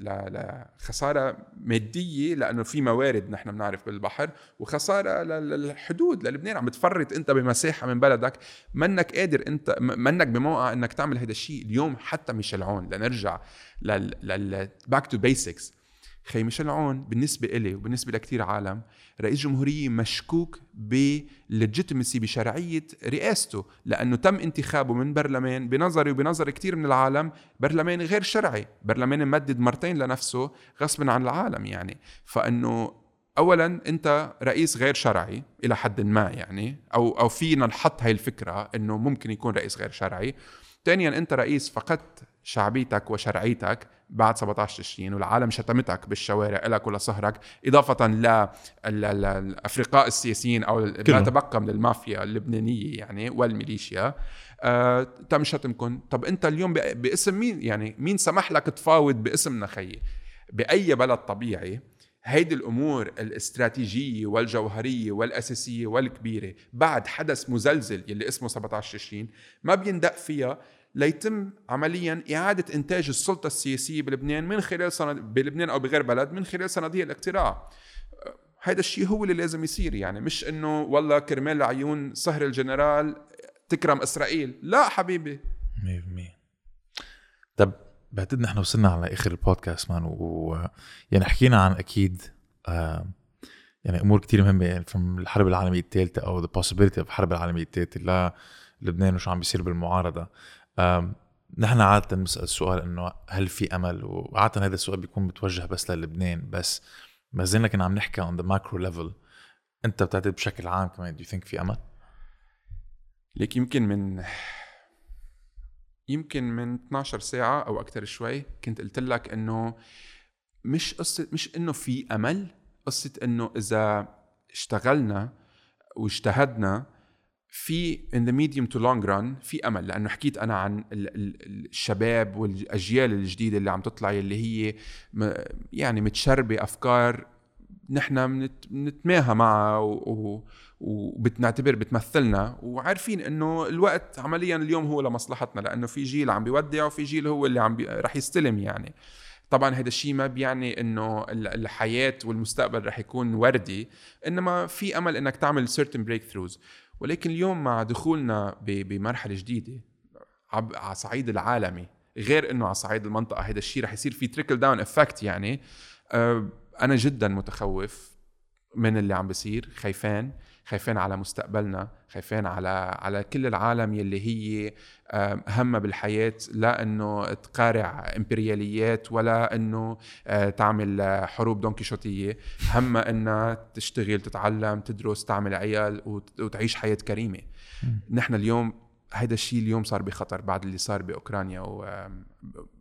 خسارة مادية لأنه في موارد نحن بنعرف بالبحر وخسارة لل- للحدود للبنان عم بتفرط أنت بمساحة من بلدك منك قادر أنت منك بموقع إنك تعمل هذا الشيء اليوم حتى ميشيل عون لنرجع لل back to basics خي ميشيل عون بالنسبة إلي وبالنسبة لكتير عالم رئيس جمهورية مشكوك بليجيتيمسي بشرعية رئاسته لأنه تم انتخابه من برلمان بنظري وبنظر كتير من العالم برلمان غير شرعي برلمان ممدد مرتين لنفسه غصبا عن العالم يعني. فإنه اولا أنت رئيس غير شرعي إلى حد ما يعني أو أو فينا نحط هاي الفكرة إنه ممكن يكون رئيس غير شرعي. ثانيا أنت رئيس فقدت شعبيتك وشرعيتك بعد 17 تشرين والعالم شتمتك بالشوارع لك ولصهرك إضافة للأفرقاء السياسيين أو ما. تبقى من المافيا اللبنانية يعني والميليشيا. آه، تم شتمكم طب أنت اليوم باسم مين؟ يعني مين سمح لك تفاوض باسمنا خيي بأي بلد طبيعي هيدي الأمور الاستراتيجية والجوهرية والأساسية والكبيرة بعد حدث مزلزل يلي اسمه 17 تشرين ما بيندق فيها ليتم عمليا إعادة إنتاج السلطة السياسية بلبنان من خلال صند... بلبنان أو بغير بلد من خلال صناديق الاقتراع. هذا الشيء هو اللي لازم يصير يعني مش إنه والله كرمال عيون سهر الجنرال تكرم إسرائيل. لا حبيبي. 100% طب بعتقد نحن وصلنا على آخر البودكاست مان و يعني حكينا عن أكيد آه يعني أمور كتير مهمة يعني from الحرب العالمية الثالثه أو the possibility of الحرب العالمية الثالثه للبنان وشو عم بيصير بالمعارضة. نحن عادة بنسأل السؤال إنه هل في أمل وعادة هذا السؤال بيكون متوجه بس للبنان بس ما زلنا كنا عم نحكي on the macro level أنت بتعتقد بشكل عام كمان you think في أمل؟ ليك يمكن من يمكن من 12 ساعة أو أكثر شوي كنت قلت لك إنه مش قصة مش إنه في أمل قصة إنه إذا اشتغلنا واجتهدنا في in the medium to long run في أمل لأنه حكيت أنا عن ال- ال- الشباب والأجيال الجديدة اللي عم تطلع اللي هي يعني متشربة أفكار نحن بنت- بنتماهى معها وبتنعتبر بتمثلنا وعارفين إنه الوقت عمليا اليوم هو لمصلحتنا لأنه في جيل عم بيودع وفي جيل هو اللي عم. رح يستلم يعني طبعا هذا الشيء ما بيعني إنه ال- الحياة والمستقبل رح يكون وردي إنما في أمل إنك تعمل certain breakthroughs ولكن اليوم مع دخولنا بمرحلة جديدة على صعيد العالمي غير إنه على صعيد المنطقة هذا الشيء رح يصير في trickle down effect يعني أه، أنا جدا متخوف من اللي عم بيصير خايفان. خايفين على مستقبلنا خايفين على على كل العالم يلي هي همها بالحياة لا انه تقارع إمبرياليات ولا انه آه، تعمل آه، حروب دونكيشوتية. همها انها تشتغل تتعلم تدرس تعمل عيال وت- وتعيش حياة كريمة. نحن اليوم هيدا الشيء اليوم صار بخطر بعد اللي صار بأوكرانيا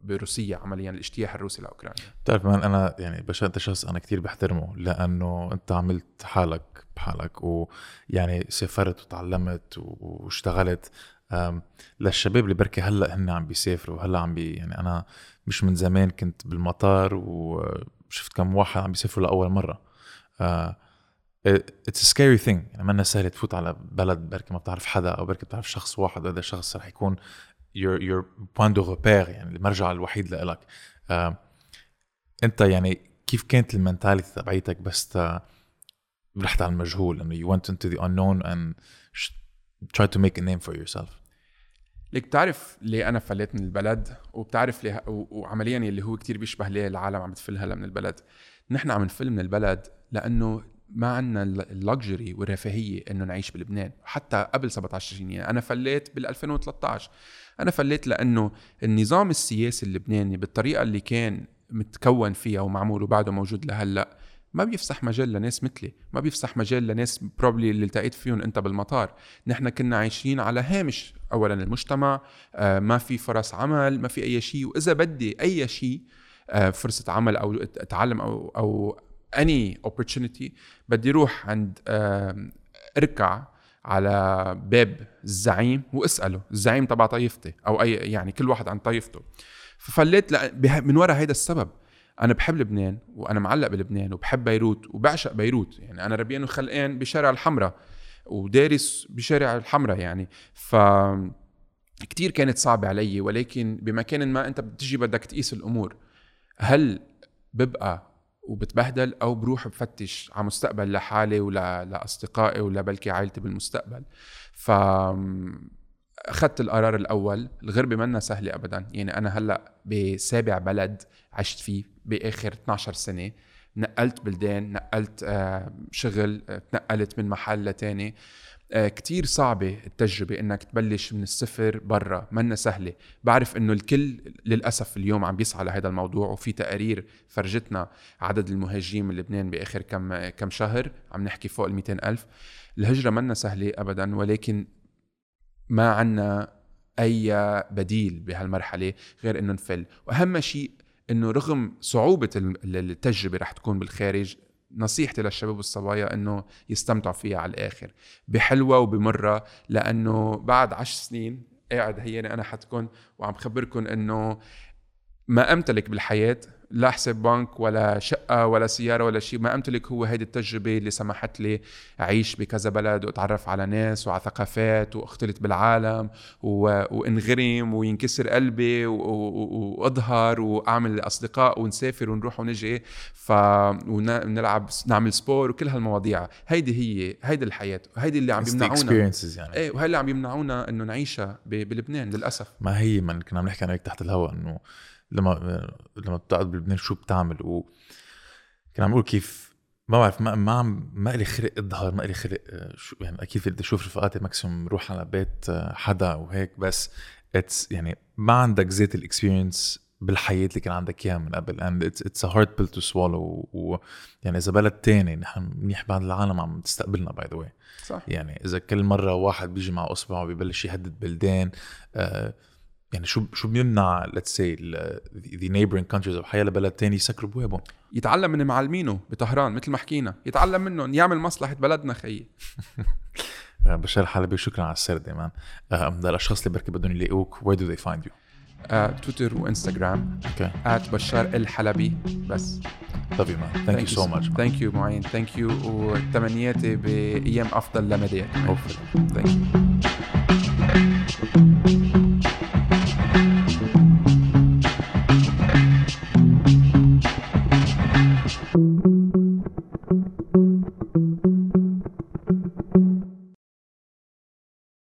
وبروسيا عمليا الاجتياح الروسي لأوكرانيا. بتعرف مان أنا يعني باشا أنت شخص أنا كتير بحترمه لأنه أنت عملت حالك بحالك ويعني سافرت وتعلمت واشتغلت. للشباب اللي بركي هلأ هن عم بيسافروا هلأ عم بي يعني أنا مش من زمان كنت بالمطار وشفت كم واحد عم بيسافروا لأول مرة. it's scary thing يعني منا سهل تفوت على بلد بركي ما بتعرف حدا أو بركي بتعرف شخص واحد وهذا الشخص رح يكون your your point de repère يعني المرجع الوحيد لإلك. آه أنت يعني كيف كانت ال mentality تبعيتك؟ بس رحت على المجهول. انه you went into the unknown and try to make a name for yourself. ليك بتعرف ليه أنا فليت من البلد؟ وبتعرف ليه وعمليا اللي هو كتير بيشبه ليه العالم عم بتفل هلا من البلد. نحن عم نفل من البلد لأنه ما عندنا ال luxury والرفاهية إنه نعيش بلبنان. حتى قبل 17 سنين. أنا فليت بال 2013 أنا فليت لأنه النظام السياسي اللبناني بالطريقة اللي كان متكون فيها ومعمول وبعده موجود لهلأ ما بيفسح مجال لناس مثلي ما بيفسح مجال لناس probably اللي التقيت فيهم انت بالمطار. نحن كنا عايشين على هامش اولا المجتمع آه، ما في فرص عمل ما في أي شيء وإذا بدي أي شيء آه، فرصة عمل أو أتعلم أو أو اني opportunity بدي روح عند آم، اركع على باب الزعيم واسأله. الزعيم تبع طائفتي أو أي يعني كل واحد عن طائفته ففليت من وراء هيدا السبب. أنا بحب لبنان وأنا معلق بلبنان وبحب بيروت وبعشق بيروت. يعني أنا ربيان وخلقان بشارع الحمراء ودارس بشارع الحمراء يعني. ف كتير كانت صعبة علي ولكن بمكان ما أنت بتجي بدك تقيس الأمور هل ببقى وبتبهدل أو بروح بفتش على مستقبل لحالي ولا لأصدقائي ولا بلكي عائلتي بالمستقبل؟ ف أخذت القرار الأول الغربه منا سهلة ابدا. يعني أنا هلأ بسابع بلد عشت فيه بآخر 12 سنة. نقلت بلدان نقلت آه، شغل آه، تنقلت من محل لتاني. آه، كتير صعبة التجربة إنك تبلش من الصفر برا. منا سهلة. بعرف إنه الكل للأسف اليوم عم بيسعى لهذا الموضوع وفي تقارير فرجتنا عدد المهاجرين من لبنان بآخر كم كم شهر عم نحكي فوق ال 200 ألف. الهجرة منا سهلة أبدا ولكن ما عنا أي بديل بهالمرحلة غير إنه نفل. وأهم شيء إنه رغم صعوبة ال- التجربة رح تكون بالخارج نصيحتي للشباب والصبايا إنه يستمتعوا فيها على الآخر. بحلوة وبمرة لأنه بعد عشر سنين قاعد هيني أنا حتكون وعم خبركم إنه ما أمتلك بالحياة لا حساب بنك ولا شقة ولا سيارة ولا شيء. ما أمتلك هو هيدي التجربة اللي سمحت لي أعيش بكذا بلد وأتعرف على ناس وعلى ثقافات واختلط بالعالم و... وانغرم وينكسر قلبي و... و... وأظهر وأعمل أصدقاء ونسافر ونروح ونجي. ف ونلعب نعمل sport وكل هالمواضيع. هيدي هي هيدي الحياة هيدي اللي عم experiences يعني. إيه وهي اللي عم يمنعونا إنه نعيشها ب... بلبنان للأسف. ما هي من كنا عم نحكي عن هيك تحت الهواء إنه لما لما بتقعد بلبنان شو بتعمل؟ و كنا عم نقول كيف ما بعرف ما ما عم ما لي خلق اظهر ما لي خلق آه، شو يعني أكيد بدي أشوف رفقاتي maximum روح على بيت آه، حدا وهيك بس it's يعني ما عندك زيت ال experience بالحياة اللي كان عندك إياها من قبل. And it's it's a hard pill to swallow. و يعني إذا بلد تاني نحن منيح بعض العالم عم تستقبلنا by the way صح. يعني إذا كل مرة واحد بيجي مع اصبعه ببلش يهدد بلدان آه يعني شو شو بيمنع let's say ال- the neighboring countries أو حيلا بلد تاني يسكروا بوابهم؟ يتعلم من معلمينه بطهران مثل ما حكينا. يتعلم منهم يعمل مصلحة بلدنا خيي. آه بشار حلبي شكرا على السردة مان. آه للاشخاص اللي بركي بدهم يلاقوك do they find you? آه، تويتر وانستغرام okay at بشار الحلبي. بس. Man thank, you so much man. thank you معين. Thank you وتمنياتي بأيام أفضل hopefully. thank you